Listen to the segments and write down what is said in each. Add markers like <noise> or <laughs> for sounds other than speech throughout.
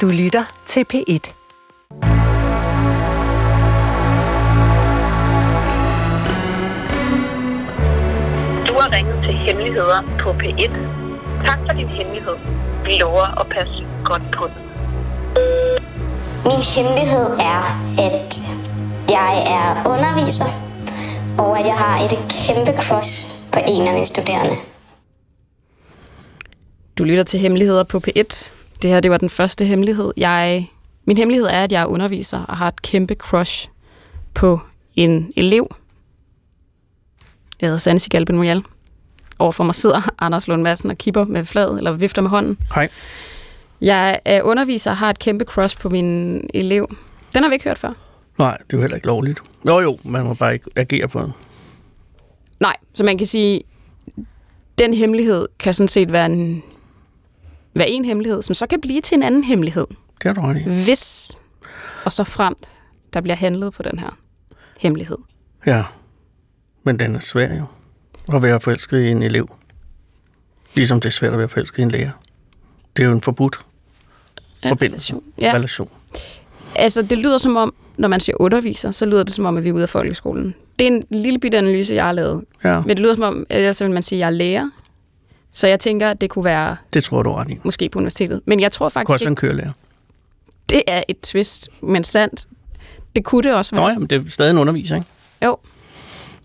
Du lytter til P1. Du har ringet til Hemmeligheder på P1. Tak for din hemmelighed. Vi lover at passe godt på den. Min hemmelighed er, at jeg er underviser, og at jeg har et kæmpe crush på en af mine studerende. Du lytter til Hemmeligheder på P1. Det her, det var den første hemmelighed. Jeg, min hemmelighed er, at jeg er underviser og har et kæmpe crush på en elev. Jeg hedder Sanne Sigalben Mojal. Overfor mig sidder <laughs> Anders Lund Madsen og kipper med fladet, eller vifter med hånden. Hej. Jeg er underviser og har et kæmpe crush på min elev. Den har vi ikke hørt før. Nej, det er jo heller ikke lovligt. Jo jo, man må bare ikke agere på det. Nej, så man kan sige, den hemmelighed kan sådan set være en, være en hemmelighed, som så kan blive til en anden hemmelighed. Det du ret i. Hvis og så fremt, der bliver handlet på den her hemmelighed. Ja, men den er svær jo. At være forelsket i en elev. Ligesom det er svært at være forelsket i en lærer. Det er jo en forbudt forbindelse. relation. Ja. relation. Altså, det lyder som om, når man siger underviser, så lyder det som om, at vi er ude af folkeskolen. Det er en lille bitte analyse, jeg har lavet. Ja, Men det lyder som om, altså, man siger, at jeg er lærer. Så jeg tænker, at det kunne være det tror du ret i. måske på universitetet. Men jeg tror Det kunne faktisk også være en kørelærer. det er et twist, men sandt. Det kunne det også være. Nå ja, men det er stadig en underviser, ikke? Jo.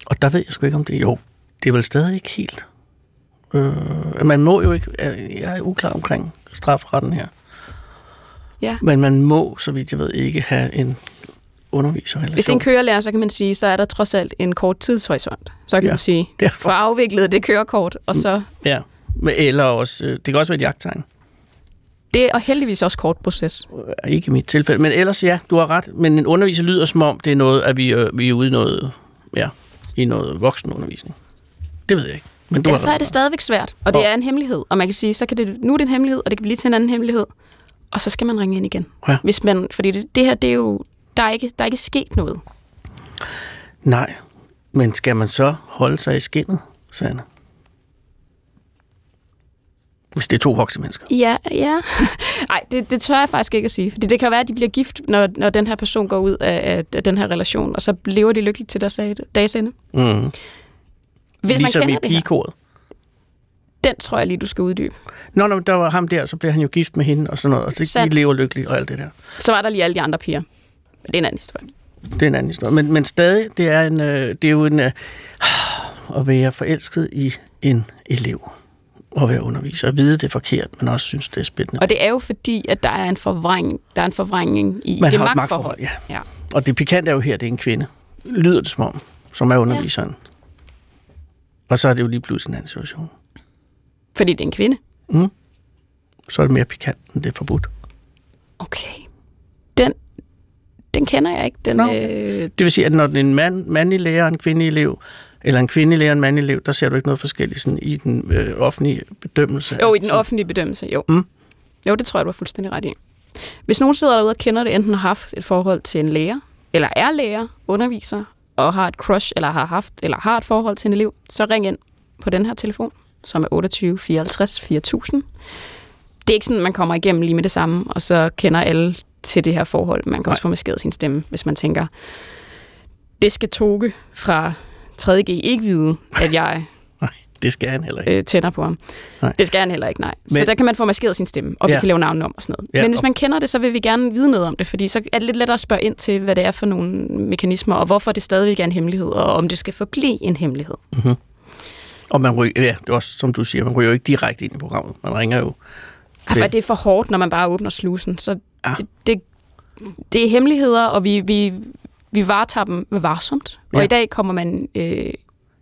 Og der ved jeg sgu ikke, om det Jo, det er vel stadig ikke helt... Øh, man må jo ikke... Jeg er uklar omkring strafretten her. Ja. Men man må, så vidt jeg ved, ikke have en underviserrelation. Hvis det er en kørelærer, så kan man sige, så er der trods alt en kort tidshorisont. Så kan Ja. ja. du sige, Derfor. for afviklet det kørekort, og så... Ja, eller også... øh, Det kan også være et jagttegn. Det er heldigvis også kort proces. Øh, Ikke i mit tilfælde. Men ellers, ja, du har ret. Men en underviser lyder som om, det er noget, at vi, øh, vi er ude i noget, ja, i noget voksenundervisning. Det ved jeg ikke. Men du Derfor har er det stadigvæk svært, og det er en hemmelighed. Og man kan sige, så kan det, nu er det en hemmelighed, og det kan blive til en anden hemmelighed. Og så skal man ringe ind igen. Ja. Hvis man, fordi det, det her, det er jo... Der er, ikke, der er ikke sket noget. Nej, men skal man så holde sig i skinnet, Sanne? Hvis det er to voksne mennesker. Ja, ja. <laughs> Nej, det, det tør jeg faktisk ikke at sige. Fordi det kan være, at de bliver gift, når, når den her person går ud af, af, den her relation, og så lever de lykkeligt til deres dage- dages ende. Mm. Hvis ligesom man i pigekoret. den tror jeg lige, du skal uddybe. Nå, når der var ham der, så blev han jo gift med hende og sådan noget. Og så de Sandt. lever lykkeligt og alt det der. Så var der lige alle de andre piger. Men det er en anden historie. Det er en anden historie. Men, men stadig, det er, en, øh, det er jo en, øh, <sighs> at være forelsket i en elev og være underviser. At vide det er forkert, men også synes, det er spændende. Og det er jo fordi, at der er en forvrængning, der er en forvrængning i Man det magtforhold. magtforhold, ja. ja. Og det pikante er jo her, det er en kvinde. Lyder det som om, som er underviseren. Og så er det jo lige pludselig en anden situation. Fordi det er en kvinde. Så er det mere pikant, end det er forbudt. Okay. Den, den kender jeg ikke. Den, Nå. øh, Det vil sige, at når en mand, mandlig lærer og en kvindelig elev, eller en kvindelig lærer og en mandlig elev, der ser du ikke noget forskelligt sådan i den øh, offentlige bedømmelse. jo, i den offentlige bedømmelse, jo. Mm. Jo, det tror jeg, du har fuldstændig ret i. Hvis nogen sidder derude og kender det, enten har haft et forhold til en lærer, eller er lærer, underviser, og har et crush, eller har haft, eller har et forhold til en elev, så ring ind på den her telefon, som er 28 54 4000. Det er ikke sådan, at man kommer igennem lige med det samme, og så kender alle til det her forhold. Man kan også Nej. få maskeret sin stemme, hvis man tænker, det skal Toge fra 3.G ikke vide, at jeg Nej, det skal han heller ikke. øh, tænder på ham. Nej. Det skal han heller ikke, nej. Men, så der kan man få maskeret sin stemme, og ja. Ja. vi kan lave navne om og sådan noget. Ja, Men hvis man kender det, så vil vi gerne vide noget om det, fordi så er det lidt lettere at spørge ind til, hvad det er for nogle mekanismer, og hvorfor det stadigvæk er en hemmelighed, og om det skal forblive en hemmelighed. Og man ryger, ja, det er også, som du siger, man ryger jo ikke direkte ind i programmet. Man ringer jo Ja. til... For det er for hårdt, når man bare åbner slusen. Så Ja. det, det, det er hemmeligheder, og vi, vi, vi varetager dem varsomt. Og Ja. i dag kommer man øh,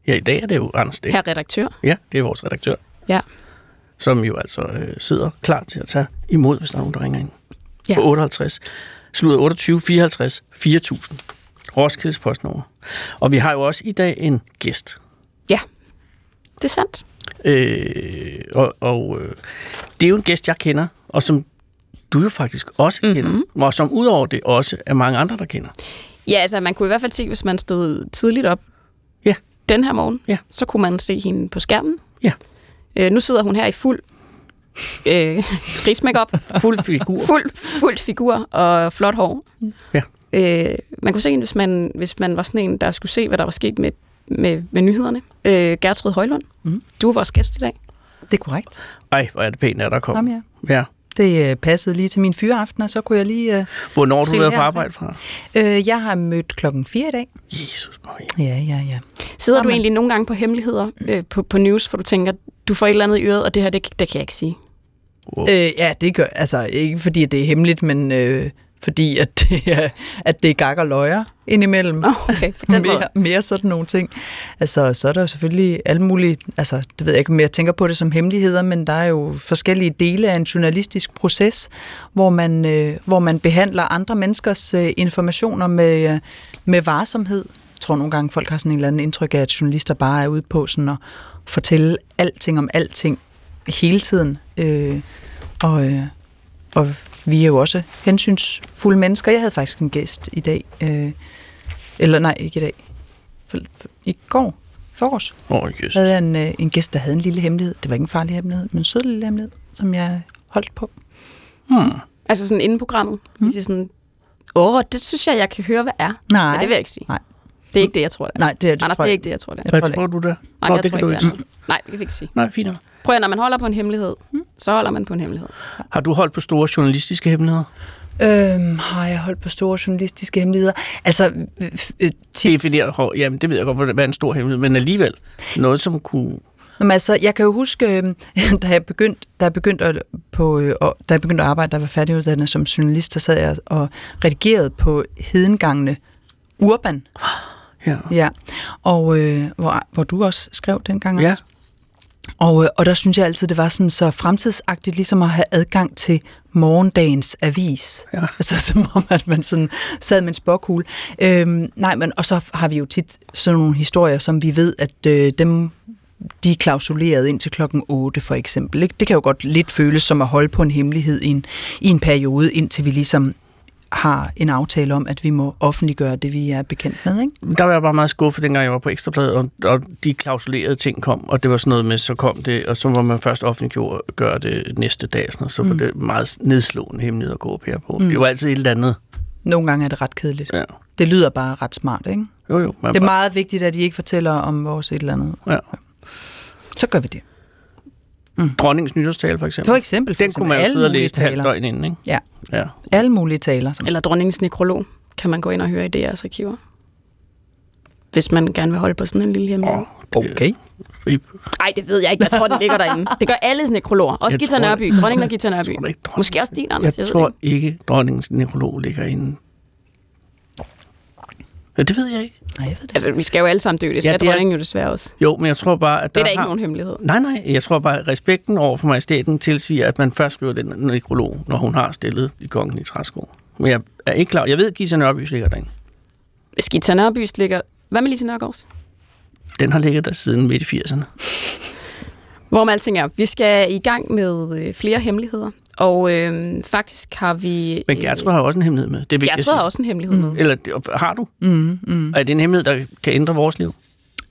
Ja, i dag er det jo Anders Stik. her redaktør. Ja, det er vores redaktør, Ja. som jo altså øh, sidder klar til at tage imod, hvis der er nogen, der ringer ind. Ja. På 58, slutter 28 54 4000. Roskildes postnummer. Og vi har jo også i dag en gæst. ja, det er sandt. Øh, og og øh, det er jo en gæst, jeg kender, og som du jo faktisk også mm-hmm. kender, og som udover det også er mange andre, der kender. Ja, altså man kunne i hvert fald se, hvis man stod tidligt op Ja. den her morgen, Ja. så kunne man se hende på skærmen. Ja. Øh, nu sidder hun her i fuld øh, krigsmakeup, Fuld figur. fuld, fuld figur og flot hår. Ja. Øh, man kunne se hende, hvis man, hvis man var sådan en, der skulle se, hvad der var sket med, med, med nyhederne. Øh, Gertrud Højlund, mm. du er vores gæst i dag. Det er korrekt. Ej, hvor er det pænt, at der kom. Jamen, ja. Ja. Det øh, passede lige til min fyreaften, og så kunne jeg lige... Øh, Hvornår du været på arbejde fra? øh, jeg har mødt klokken 4 i dag. Jesus Maria. Ja, ja, ja. Sidder du egentlig nogle gange på hemmeligheder øh, på, på news, hvor du tænker, du får et eller andet i øret, og det her, det, det kan jeg ikke sige. Wow. Øh, ja, det gør... Altså, ikke fordi det er hemmeligt, men øh, fordi at <laughs> det er, at det er gak og løjer indimellem. Okay, på den <laughs> måde. mere, mere sådan nogle ting. Altså, så er der jo selvfølgelig alle mulige, altså, det ved jeg ikke, om jeg tænker på det som hemmeligheder, men der er jo forskellige dele af en journalistisk proces, hvor man, øh, hvor man behandler andre menneskers øh, informationer med, øh, med varsomhed. Jeg tror nogle gange, folk har sådan en eller anden indtryk af, at journalister bare er ude på sådan at fortælle alting om alting hele tiden. Øh, og, øh, og vi er jo også hensynsfulde mennesker. Jeg havde faktisk en gæst i dag, øh, eller nej, ikke i dag, for, for, i går, forårs, oh, Jesus. havde jeg en, øh, en gæst, der havde en lille hemmelighed. Det var ikke en farlig hemmelighed, men en sød lille hemmelighed, som jeg holdt på. Hmm. Altså sådan inden programmet. Mm. Siger sådan, åh, det synes jeg, jeg kan høre, hvad er. Nej. Men det vil jeg ikke sige. Nej. Det er ikke det, jeg tror, det er. Nej, det er det. Anders, det er ikke det, jeg tror, det er. Jeg Hvad tror det tror du der? Nej, Nå, jeg det tror ikke, det er. Nej, det kan vi ikke sige. Nej, fint. Prøv at, når man holder på en hemmelighed, så holder man på en hemmelighed. Har du holdt på store journalistiske hemmeligheder? Øhm, har jeg holdt på store journalistiske hemmeligheder? Altså, øh, øh, tit... Defineret, hår. jamen det ved jeg godt, hvad er en stor hemmelighed, men alligevel noget, som kunne... Jamen, altså, jeg kan jo huske, øh, <laughs> da jeg begyndte, da jeg begyndte at, på, øh, da jeg begyndte at arbejde, der var færdiguddannet som journalist, så sad jeg og redigerede på hedengangene Urban. <gasps> Ja. Ja, og øh, hvor, hvor du også skrev dengang. Ja. Anders. Og, øh, og der synes jeg altid, det var sådan så fremtidsagtigt, ligesom at have adgang til morgendagens avis. Ja. <laughs> Altså som om, at man sådan sad med en spåkugle. Øhm, nej, men og så har vi jo tit sådan nogle historier, som vi ved, at øh, dem de er klausuleret ind til klokken 8 for eksempel. Ikke? Det kan jo godt lidt føles som at holde på en hemmelighed i en, i en periode, indtil vi ligesom har en aftale om, at vi må offentliggøre det, vi er bekendt med. Ikke? Der var jeg bare meget skuffet, dengang jeg var på Ekstrabladet, og, og de klausulerede ting kom, og det var sådan noget med, så kom det, og så var man først offentliggjort gøre det næste dag, sådan noget, så var Mm. det meget nedslående hemmelighed at gå op her på. Mm. Det var altid et eller andet. Nogle gange er det ret kedeligt. Ja. Det lyder bare ret smart, ikke? Jo, jo. Det er bare, meget vigtigt, at I ikke fortæller om vores et eller andet. ja. Så gør vi det. Dronningens nytårstale, for eksempel. For eksempel. For Den kunne man jo sidde og læse halvt døgn inden, ikke? Ja, Ja. alle mulige taler. Som Eller dronningens nekrolog kan man gå ind og høre i DR's arkiver. Hvis man gerne vil holde på sådan en lille det er Okay. Nej, det ved jeg ikke. Jeg tror, det ligger derinde. Det gør alle nekrologer. Også Jeg Gita tror- Nørby. Dronningen og Gita Nørby. ikke, Måske også din, Anders. Jeg ved tror ikke, dronningens nekrolog ligger inde. Ja, det ved jeg ikke. Nej, jeg ved det. Altså, vi skal jo alle sammen dø. Det skal Ja, det er- jo desværre også. Jo, men jeg tror bare, at Det der er da ikke har... nogen hemmelighed. Nej, nej, jeg tror bare, at respekten over for majestæten tilsiger, at man først skriver den nekrolog, når hun har stillet de kongelige træsko. Men jeg er ikke klar. Jeg ved, at Gita Nørbys ligger derinde. Hvis Gita Nørbys ligger... Hvad med Lise Nørgaards? Den har ligget der siden midt i 80'erne. Hvorom alting er, vi skal i gang med øh, flere hemmeligheder. Og øh, faktisk har vi... Men Gertrud har også en hemmelighed med. Det er vigtigt Gertrud at har også en hemmelighed med. Eller har du? Mm, mm. Er det en hemmelighed, der kan ændre vores liv?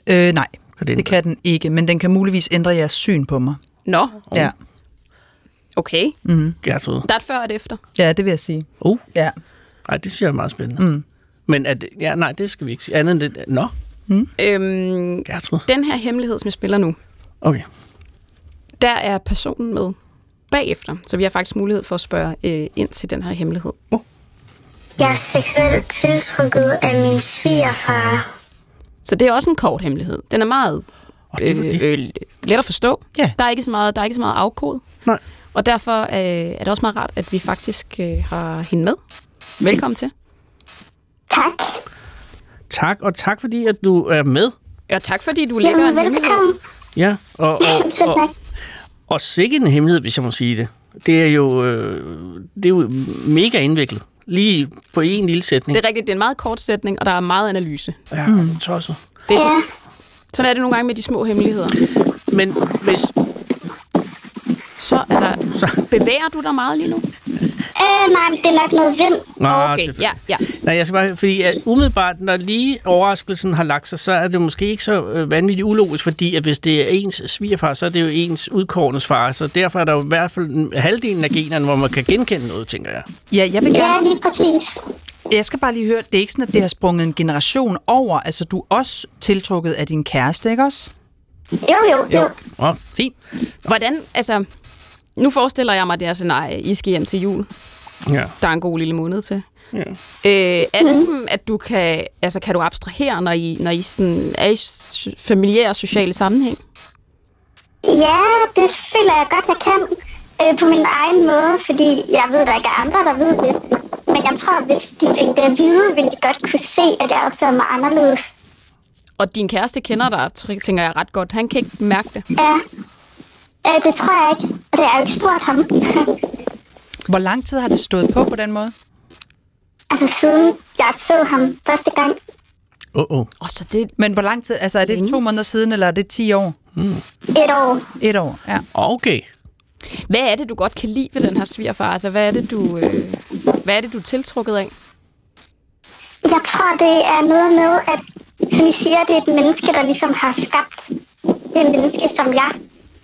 Øh, nej, Kan det kan den ikke, men den kan muligvis ændre jeres syn på mig. Nå, Ja, okay. mm. Gertrud. Der er et før og et efter. ja det vil jeg sige. Uh, Ja. nej, det synes jeg er meget spændende. Mm. Men er det, ja, nej, det skal vi ikke sige. Andet end det. Nå, Øhm, Gertrud. den her hemmelighed, som jeg spiller nu, Okay. der er personen med bagefter. Så vi har faktisk mulighed for at spørge øh, ind til den her hemmelighed. Jeg er seksuelt tiltrukket af min svigerfar. Så det er også en kort hemmelighed. Den er meget Og øh, øh, let at forstå. Ja. Der er ikke så meget, der er ikke så meget afkode. Nej. Og derfor øh, er det også meget rart, at vi faktisk øh, har hende med. Velkommen til. Tak. Tak, og tak fordi, at du er med. Og tak fordi du lægger en hemmelighed. velkommen. Ja, og, og, <laughs> og, tak. Og sikke en hemmelighed, hvis jeg må sige det. Det er jo, øh, det er jo mega indviklet. Lige på en lille sætning. Det er rigtigt, det er en meget kort sætning, og der er meget analyse. Ja, mm. tosset. Det er, Sådan er det nogle gange med de små hemmeligheder. Men hvis... Så er der... Bevæger du dig meget lige nu? Øh, nej, men det er nok noget vind. Nå, okay, ja, ja. Nej, jeg skal bare, fordi at umiddelbart, når lige overraskelsen har lagt sig, så er det måske ikke så øh, vanvittigt ulogisk, fordi at hvis det er ens svigerfar, så er det jo ens udkårnes far, så derfor er der jo i hvert fald en- halvdelen af generne, hvor man kan genkende noget, tænker jeg. Ja, jeg vil Ja, gerne... lige præcis. Jeg skal bare lige høre, det er ikke sådan, at det har sprunget en generation over. Altså, du er også tiltrukket af din kæreste, ikke også? Jo, jo, jo. Nå, Fint. Hvordan, altså... Nu forestiller jeg mig det her scenarie, I skal hjem til jul. ja. Der er en god lille måned til. ja. Øh, er det sådan, at du kan, altså, kan du abstrahere, når I, når I sådan er i familiære og sociale sammenhæng? Ja, det føler jeg godt, jeg kan. Øh, på min egen måde, fordi jeg ved, der ikke er andre, der ved det. Men jeg tror, hvis de fik det at vide, ville de godt kunne se, at jeg opfører mig anderledes. Og din kæreste kender dig, tænker jeg ret godt. Han kan ikke mærke det. Ja, øh, det tror jeg ikke. Og det er jo ikke stort ham. Hvor lang tid har det stået på på den måde? altså siden jeg så ham første gang. Oh, oh. Og så det, Men hvor lang tid? Altså, er det to måneder siden, eller er det 10 år? Et år. Et år, ja. Okay. hvad er det, du godt kan lide ved den her svigerfar? Altså, hvad er det, du, øh, hvad er det, du er tiltrukket af? Jeg tror, det er noget med, at som I siger, det er et menneske, der ligesom har skabt et menneske, som jeg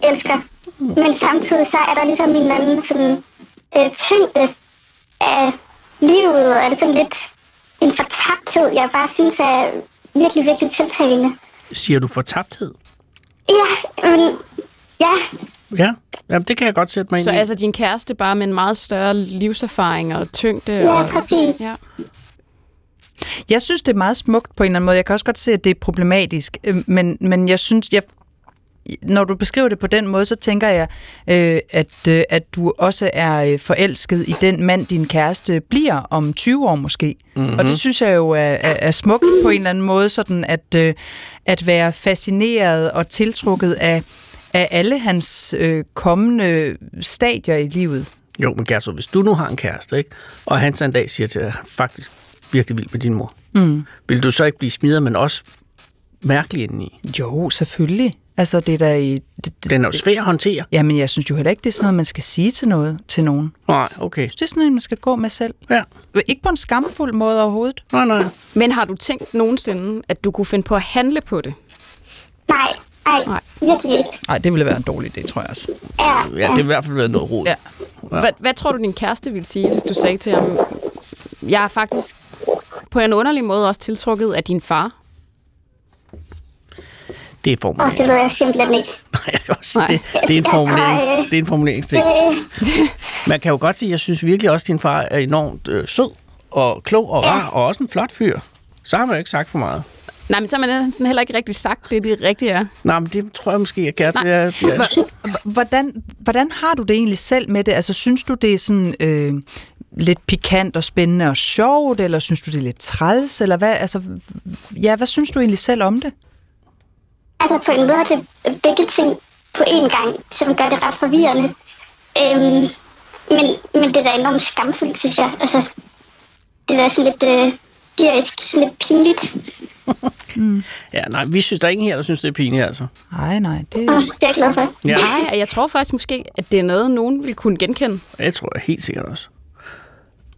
elsker. Men samtidig så er der ligesom en eller anden sådan, øh, tyngde af livet, og er det sådan lidt en fortabthed, jeg bare synes er virkelig, virkelig tiltalende. Siger du fortabthed? Ja, men ja, Ja, Jamen, det kan jeg godt sætte mig ind Så i. altså din kæreste bare med en meget større livserfaring og tyngde. ja, og, præcis. ja. Jeg synes, det er meget smukt på en eller anden måde. Jeg kan også godt se, at det er problematisk, øh, men, men jeg synes, jeg, når du beskriver det på den måde, så tænker jeg, øh, at, øh, at du også er øh, forelsket i den mand, din kæreste bliver om 20 år måske. Mm-hmm. Og det synes jeg jo er, er, er smukt på en eller anden måde, sådan at, øh, at være fascineret og tiltrukket af, af alle hans øh, kommende stadier i livet. Jo, men Gertrud, hvis du nu har en kæreste, ikke? og han så en dag siger til dig, faktisk virkelig vild med din mor, Mm. vil du så ikke blive smidt, men også mærkelig indeni? Jo, selvfølgelig. Altså, det er da i... Det, det, Den er jo svær at håndtere. Jamen, jeg synes jo heller ikke, det er sådan noget, man skal sige til noget til nogen. Nej, okay. Det er sådan noget, man skal gå med selv. Ja, Ikke på en skamfuld måde overhovedet. nej, nej. Men har du tænkt nogensinde, at du kunne finde på at handle på det? Nej, ej, Nej. virkelig ikke. Nej, det ville være en dårlig idé, tror jeg også. Ja, Ja, det er i hvert fald været noget rod. Ja. Hvad, hvad tror du, din kæreste ville sige, hvis du sagde til ham, jeg er faktisk på en underlig måde også tiltrukket af din far? Det er og formulering. det ved jeg simpelthen ikke. <laughs> Nej, jeg også Nej. det, det, er en formulerings, Jeg øh, det er en formuleringsting. Øh, <laughs> Man kan jo godt sige, at jeg synes virkelig også, at din far er enormt øh, sød og klog og rar, og også en flot fyr. Så har man jo ikke sagt for meget. Nej, men så har man næsten heller ikke rigtig sagt det, det rigtige er. Nej, men det tror jeg måske, er... er H- Hvordan, hvordan har du det egentlig selv med det? Altså, synes du, det er sådan øh, lidt pikant og spændende og sjovt, eller synes du, det er lidt træls, eller hvad? Altså, ja, hvad synes du egentlig selv om det? Altså på en måde det begge ting på én gang, som gør det ret forvirrende. Øhm, men, men det er da enormt skamfuldt, synes jeg. Altså, det er da sådan lidt øh, dyrisk, sådan lidt pinligt. ja, nej, vi synes, der er ingen her, der synes, det er pinligt, altså. Nej, nej, det... Og det er jeg glad for. Ja, Nej, og jeg tror faktisk måske, at det er noget, nogen vil kunne genkende. jeg tror jeg helt sikkert også.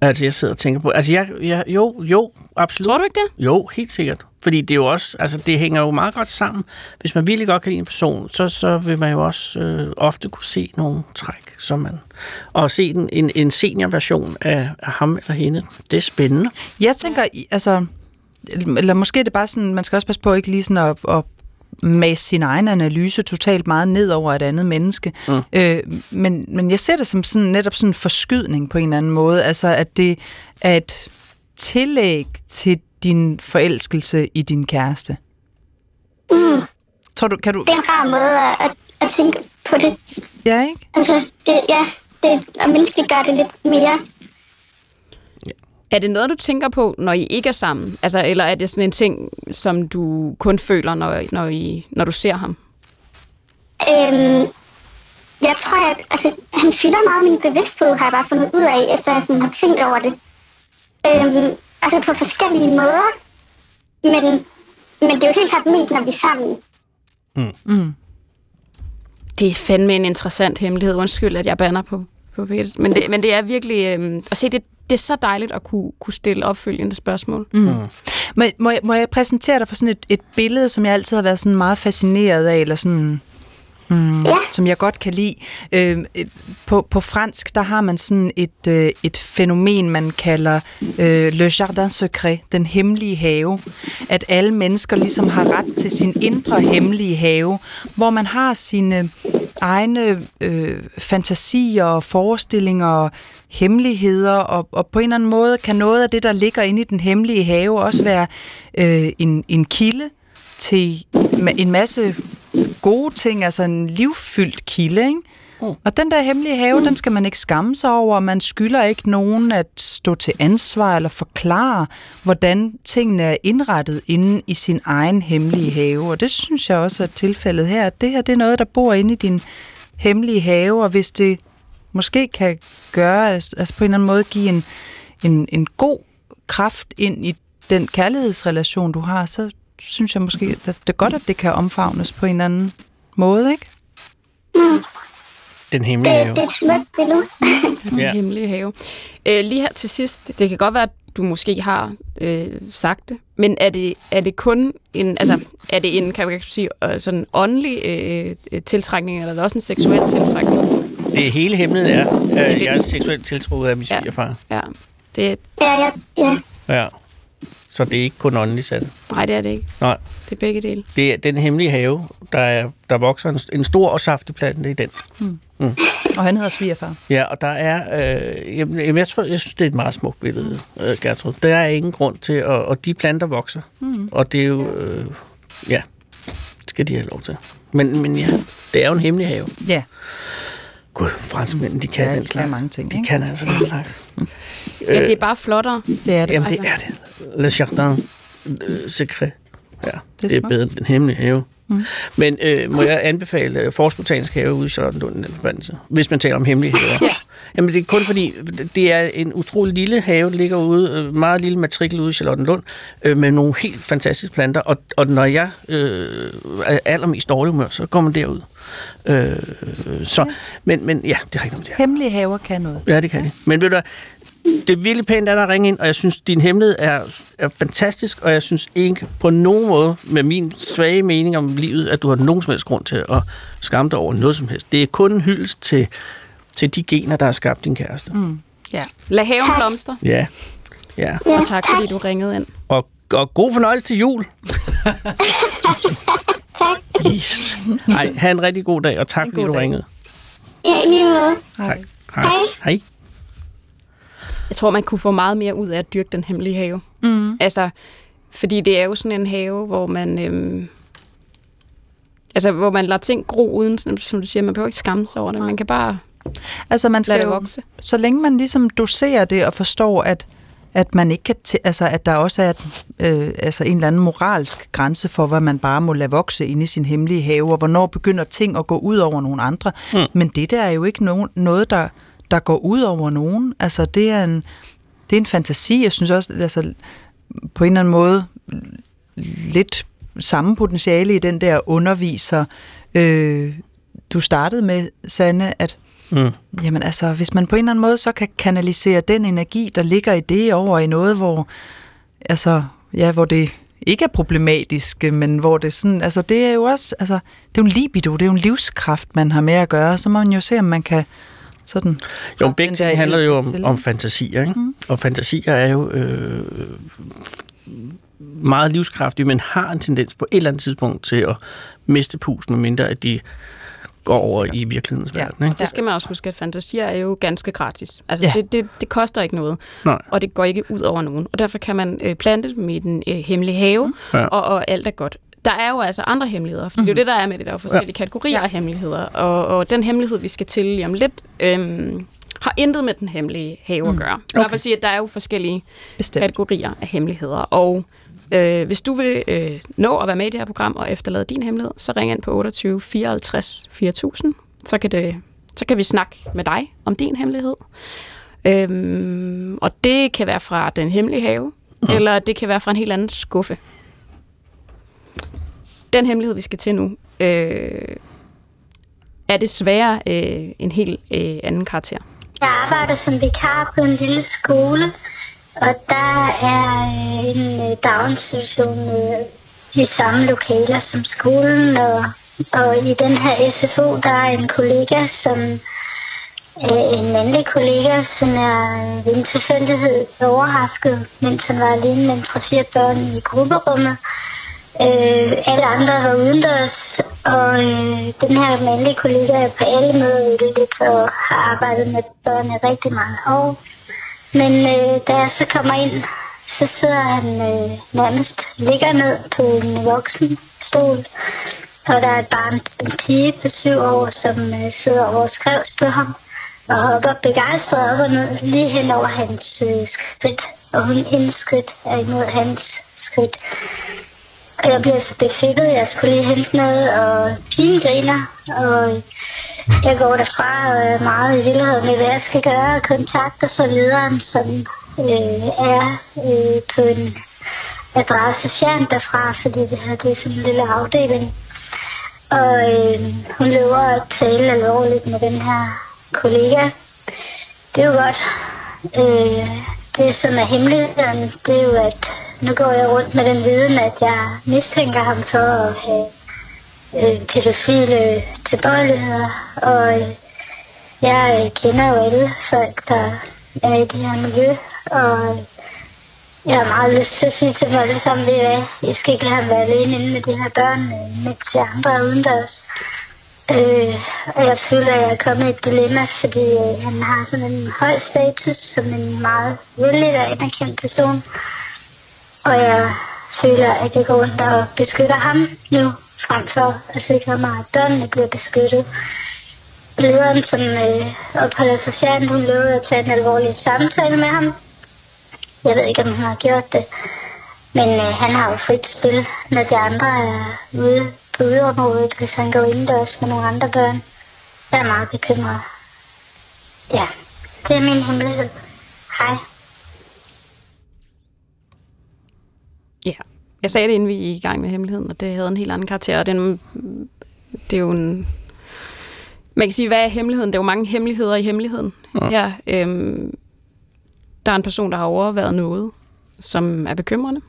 Altså, jeg sidder og tænker på... Altså, jeg, jeg, jo, jo, absolut. Tror du ikke det? Jo, helt sikkert. Fordi det er jo også, altså det hænger jo meget godt sammen. Hvis man virkelig godt kan lide en person, så, så vil man jo også øh, ofte kunne se nogle træk, som man... Og se en, en, en seniorversion af, af ham eller hende, det er spændende. Jeg tænker, altså, eller måske er det bare sådan, man skal også passe på ikke lige sådan at, at med sin egen analyse totalt meget ned over et andet menneske. Mm. Øh, men, men jeg ser det som sådan, netop sådan en forskydning på en eller anden måde. Altså, at det er et tillæg til din forelskelse i din kæreste. Mm, Tror du, kan du... det er en rar måde at, at, tænke på det. Ja, ikke? Altså, det, ja, det, og mennesket gør det lidt mere. Er det noget, du tænker på, når I ikke er sammen? Altså, eller er det sådan en ting, som du kun føler, når, når, I, når du ser ham? Øhm, jeg tror, at altså, han fylder meget min bevidsthed, har jeg bare fundet ud af, efter jeg sådan har tænkt over det. Øhm, altså på forskellige måder. Men, men det er jo helt klart mest, når vi er sammen. Mm. det er fandme en interessant hemmelighed. Undskyld, at jeg banner på, på P1. Men det, men det er virkelig... Øh, at se, det, det er så dejligt at kunne, kunne stille opfølgende spørgsmål. Mm. Må, må, jeg, må jeg præsentere dig for sådan et, et billede, som jeg altid har været sådan meget fascineret af, eller sådan, mm, Ja. som jeg godt kan lide. Øh, øh, på, på fransk, der har man sådan et, øh, et fænomen, man kalder øh, le jardin secret, den hemmelige have. At alle mennesker ligesom har ret til sin indre hemmelige have, hvor man har sine egne øh, fantasier og forestillinger og hemmeligheder, og, og på en eller anden måde kan noget af det, der ligger inde i den hemmelige have, også være øh, en, en kilde til en masse gode ting, altså en livfyldt kilde, ikke? Mm. Og den der hemmelige have, den skal man ikke skamme sig over, man skylder ikke nogen at stå til ansvar eller forklare, hvordan tingene er indrettet inde i sin egen hemmelige have. Og det synes jeg også er tilfældet her, at det her det er noget, der bor inde i din hemmelige have, og hvis det måske kan gøre, altså altså på en eller anden måde give en, en, en god kraft ind i den kærlighedsrelation, du har, så synes jeg måske, at det er godt, at det kan omfavnes på en anden måde, ikke? Den Det, hemmelige have. det er et smukt billede. <laughs> Den Ja. ja. hemmelige have. Øh, lige her til sidst, det kan godt være, at du måske har øh, sagt det, men er det, er det kun en, altså, er det en, kan jeg sige, øh, sådan åndelig øh, øh, tiltrækning, eller er det også en seksuel tiltrækning? Det hele hemmeligheden er, at det- jeg er seksuelt tiltrukket af min Ja. svigerfar. Ja, det, Ja, ja, ja. Ja. Så det er ikke kun åndeligt sat. nej, det er det ikke. Nej. Det er begge dele. Det er den hemmelige have, der, er, der vokser en, en stor og saftig plante i den. Og han hedder svigerfar. Ja, og der er... Øh, jamen, jeg, tror, jeg synes, det er et meget smukt billede, øh, Gertrud. Der er ingen grund til, at, og de planter vokser. Mm. Og det er jo... Øh, ja, det skal de have lov til. Men, men ja, det er jo en hemmelig have. Ja, Gud, franskmændene, de kan Ja, den de kan slags. mange ting, De ikke? kan altså den slags. Ja, det er bare flottere. det er det. Jamen, det Altså- er det. Le Jardin øh, Secret. Ja, det er, det er bedre end den hemmelige have. Mm. Men øh, må jeg anbefale øh, Forsbotanisk Have ude i Charlottenlund i den forbindelse, hvis man taler om hemmelige haver? Ja. Jamen, det er kun fordi, det er en utrolig lille have, der ligger ude, øh, meget lille matrikel ude i Charlottenlund, øh, med nogle helt fantastiske planter, og, og når jeg øh, er allermest dårlig humør, så går man derud. Øh, så, men, men ja, det har ikke noget med det. Hemmelige haver kan noget. Ja, det kan de. Men ved du det er virkelig pænt af dig at ringe ind, og jeg synes, din hemmelighed er, er fantastisk, og jeg synes ikke på nogen måde, med min svage mening om livet, at du har nogen som helst grund til at skamme dig over noget som helst. Det er kun en hyldest til, til de gener, der har skabt din kæreste. Mm. Ja. Lad haven blomster, Ja. Ja. og tak fordi du ringede ind. Og, og god fornøjelse til jul. <laughs> Jesus. Ej, have en rigtig god dag, og tak En fordi du dag. ringede. Ja, i lige måde. Tak. Hej. Hej. Jeg tror, man kunne få meget mere ud af at dyrke den hemmelige have. Mm. Altså, fordi det er jo sådan en have, hvor man... Øhm, altså, hvor man lader ting gro uden, sådan, som du siger, man behøver ikke skamme sig over det. Man kan bare Altså, man lade skal det jo, vokse. så længe man ligesom doserer det og forstår, at at man ikke kan, t- altså at der også er et, øh, altså en eller anden moralsk grænse for, hvad man bare må lade vokse inde i sin hemmelige have, og hvornår begynder ting at gå ud over nogle andre. Mm. Men det der er jo ikke nogen, noget, der, der går ud over nogen. Altså det er en, det er en fantasi. Jeg synes også, altså, på en eller anden måde lidt samme potentiale i den der underviser. Øh, du startede med, Sanne, at Mm. Jamen altså, hvis man på en eller anden måde så kan kanalisere den energi, der ligger i det over i noget, hvor, altså, ja, hvor det ikke er problematisk, men hvor det sådan, altså det er jo også, altså, det er jo en libido, det er jo en livskraft, man har med at gøre, så må man jo se, om man kan sådan... Jo, begge ting handler jo om, til, om fantasier, ikke? Mm. Og fantasier er jo øh, meget livskraftige, men har en tendens på et eller andet tidspunkt til at miste pusten, medmindre at de går over i virkelighedens Ja. verden. Ikke? Det skal man også huske, at fantasier er jo ganske gratis. Altså, Ja. ja. det, det, det koster ikke noget, Nej. og det går ikke ud over nogen. Og derfor kan man øh, plante dem i den øh, hemmelige have, Ja. og, og alt er godt. Der er jo altså andre hemmeligheder, for mm. det er jo det, der er med det. Der er forskellige ja. kategorier af hemmeligheder, og, og den hemmelighed, vi skal til lige om lidt, øhm, har intet med den hemmelige have at gøre. Okay. Bare for at sige, at der er jo forskellige Bestemt. kategorier af hemmeligheder, og øh, hvis du vil øh, nå at være med i det her program og efterlade din hemmelighed, så ring ind på 28 54 4000, så kan, det, så kan vi snakke med dig om din hemmelighed. Øhm, og det kan være fra den hemmelige have, mm. eller det kan være fra en helt anden skuffe. Den hemmelighed, vi skal til nu, øh, er desværre øh, en helt øh, anden karakter. Jeg arbejder som vikar på en lille skole, og der er øh, en øh, daginstitution øh, i samme lokaler som skolen, og, og i den her SFO, der er en kollega, som øh, en mandlig kollega, som er ved en tilfældighed overrasket, mens han var alene med tre-fire børn i grupperummet. Øh, alle andre var udendørs, og øh, den her mandlige kollega er på alle måder lidt og har arbejdet med børnene rigtig mange år. Men øh, da jeg så kommer ind, så sidder han øh, nærmest ligger ned på en voksen stol. Og der er et barn, en pige på syv år, som øh, sidder over skrevs på ham. Og hopper begejstret op og ned lige hen over hans øh, skridt. Og hun hendes skridt er imod hans skridt. Og jeg bliver så befippet, jeg skulle lige hente noget, og pigen griner, og jeg går derfra og er meget i vildhed med, hvad jeg skal gøre, kontakt og så videre, som øh, er øh, på en adresse fjern derfra, fordi det her det er sådan en lille afdeling. Og øh, hun løber at tale alvorligt med den her kollega. Det er jo godt. Øh, det, som er hemmeligheden, det er jo, at nu går jeg rundt med den viden, at jeg mistænker ham for at have øh, pædofile tilbøjeligheder. Og øh, jeg kender jo alle folk, der er i det her miljø. Og jeg har meget lyst til at sige til dem alle sammen, at I skal ikke lade ham være alene inde med de her børn, øh, mens de andre er udendørs. Øh, og jeg føler, at jeg er kommet i et dilemma, fordi øh, han har sådan en høj status som en meget vældig og anerkendt person. Og jeg føler, at jeg går rundt og beskytter ham nu, frem for at sikre mig, at børnene bliver beskyttet. Lederen, som øh, opholder sig fjernt, hun lovede at tage en alvorlig samtale med ham. Jeg ved ikke, om hun har gjort det. Men øh, han har jo frit spil, når de andre er ude på yderområdet, hvis han går indendørs med nogle andre børn. Jeg er meget bekymret. Ja, det er min hemmelighed. Hej. Ja, jeg sagde det, inden vi er i gang med hemmeligheden, og det havde en helt anden karakter, og den, det er jo en... Man kan sige, hvad er hemmeligheden? Der er jo mange hemmeligheder i hemmeligheden. Ja. Her, øhm, der er en person, der har overvejet noget, som er bekymrende.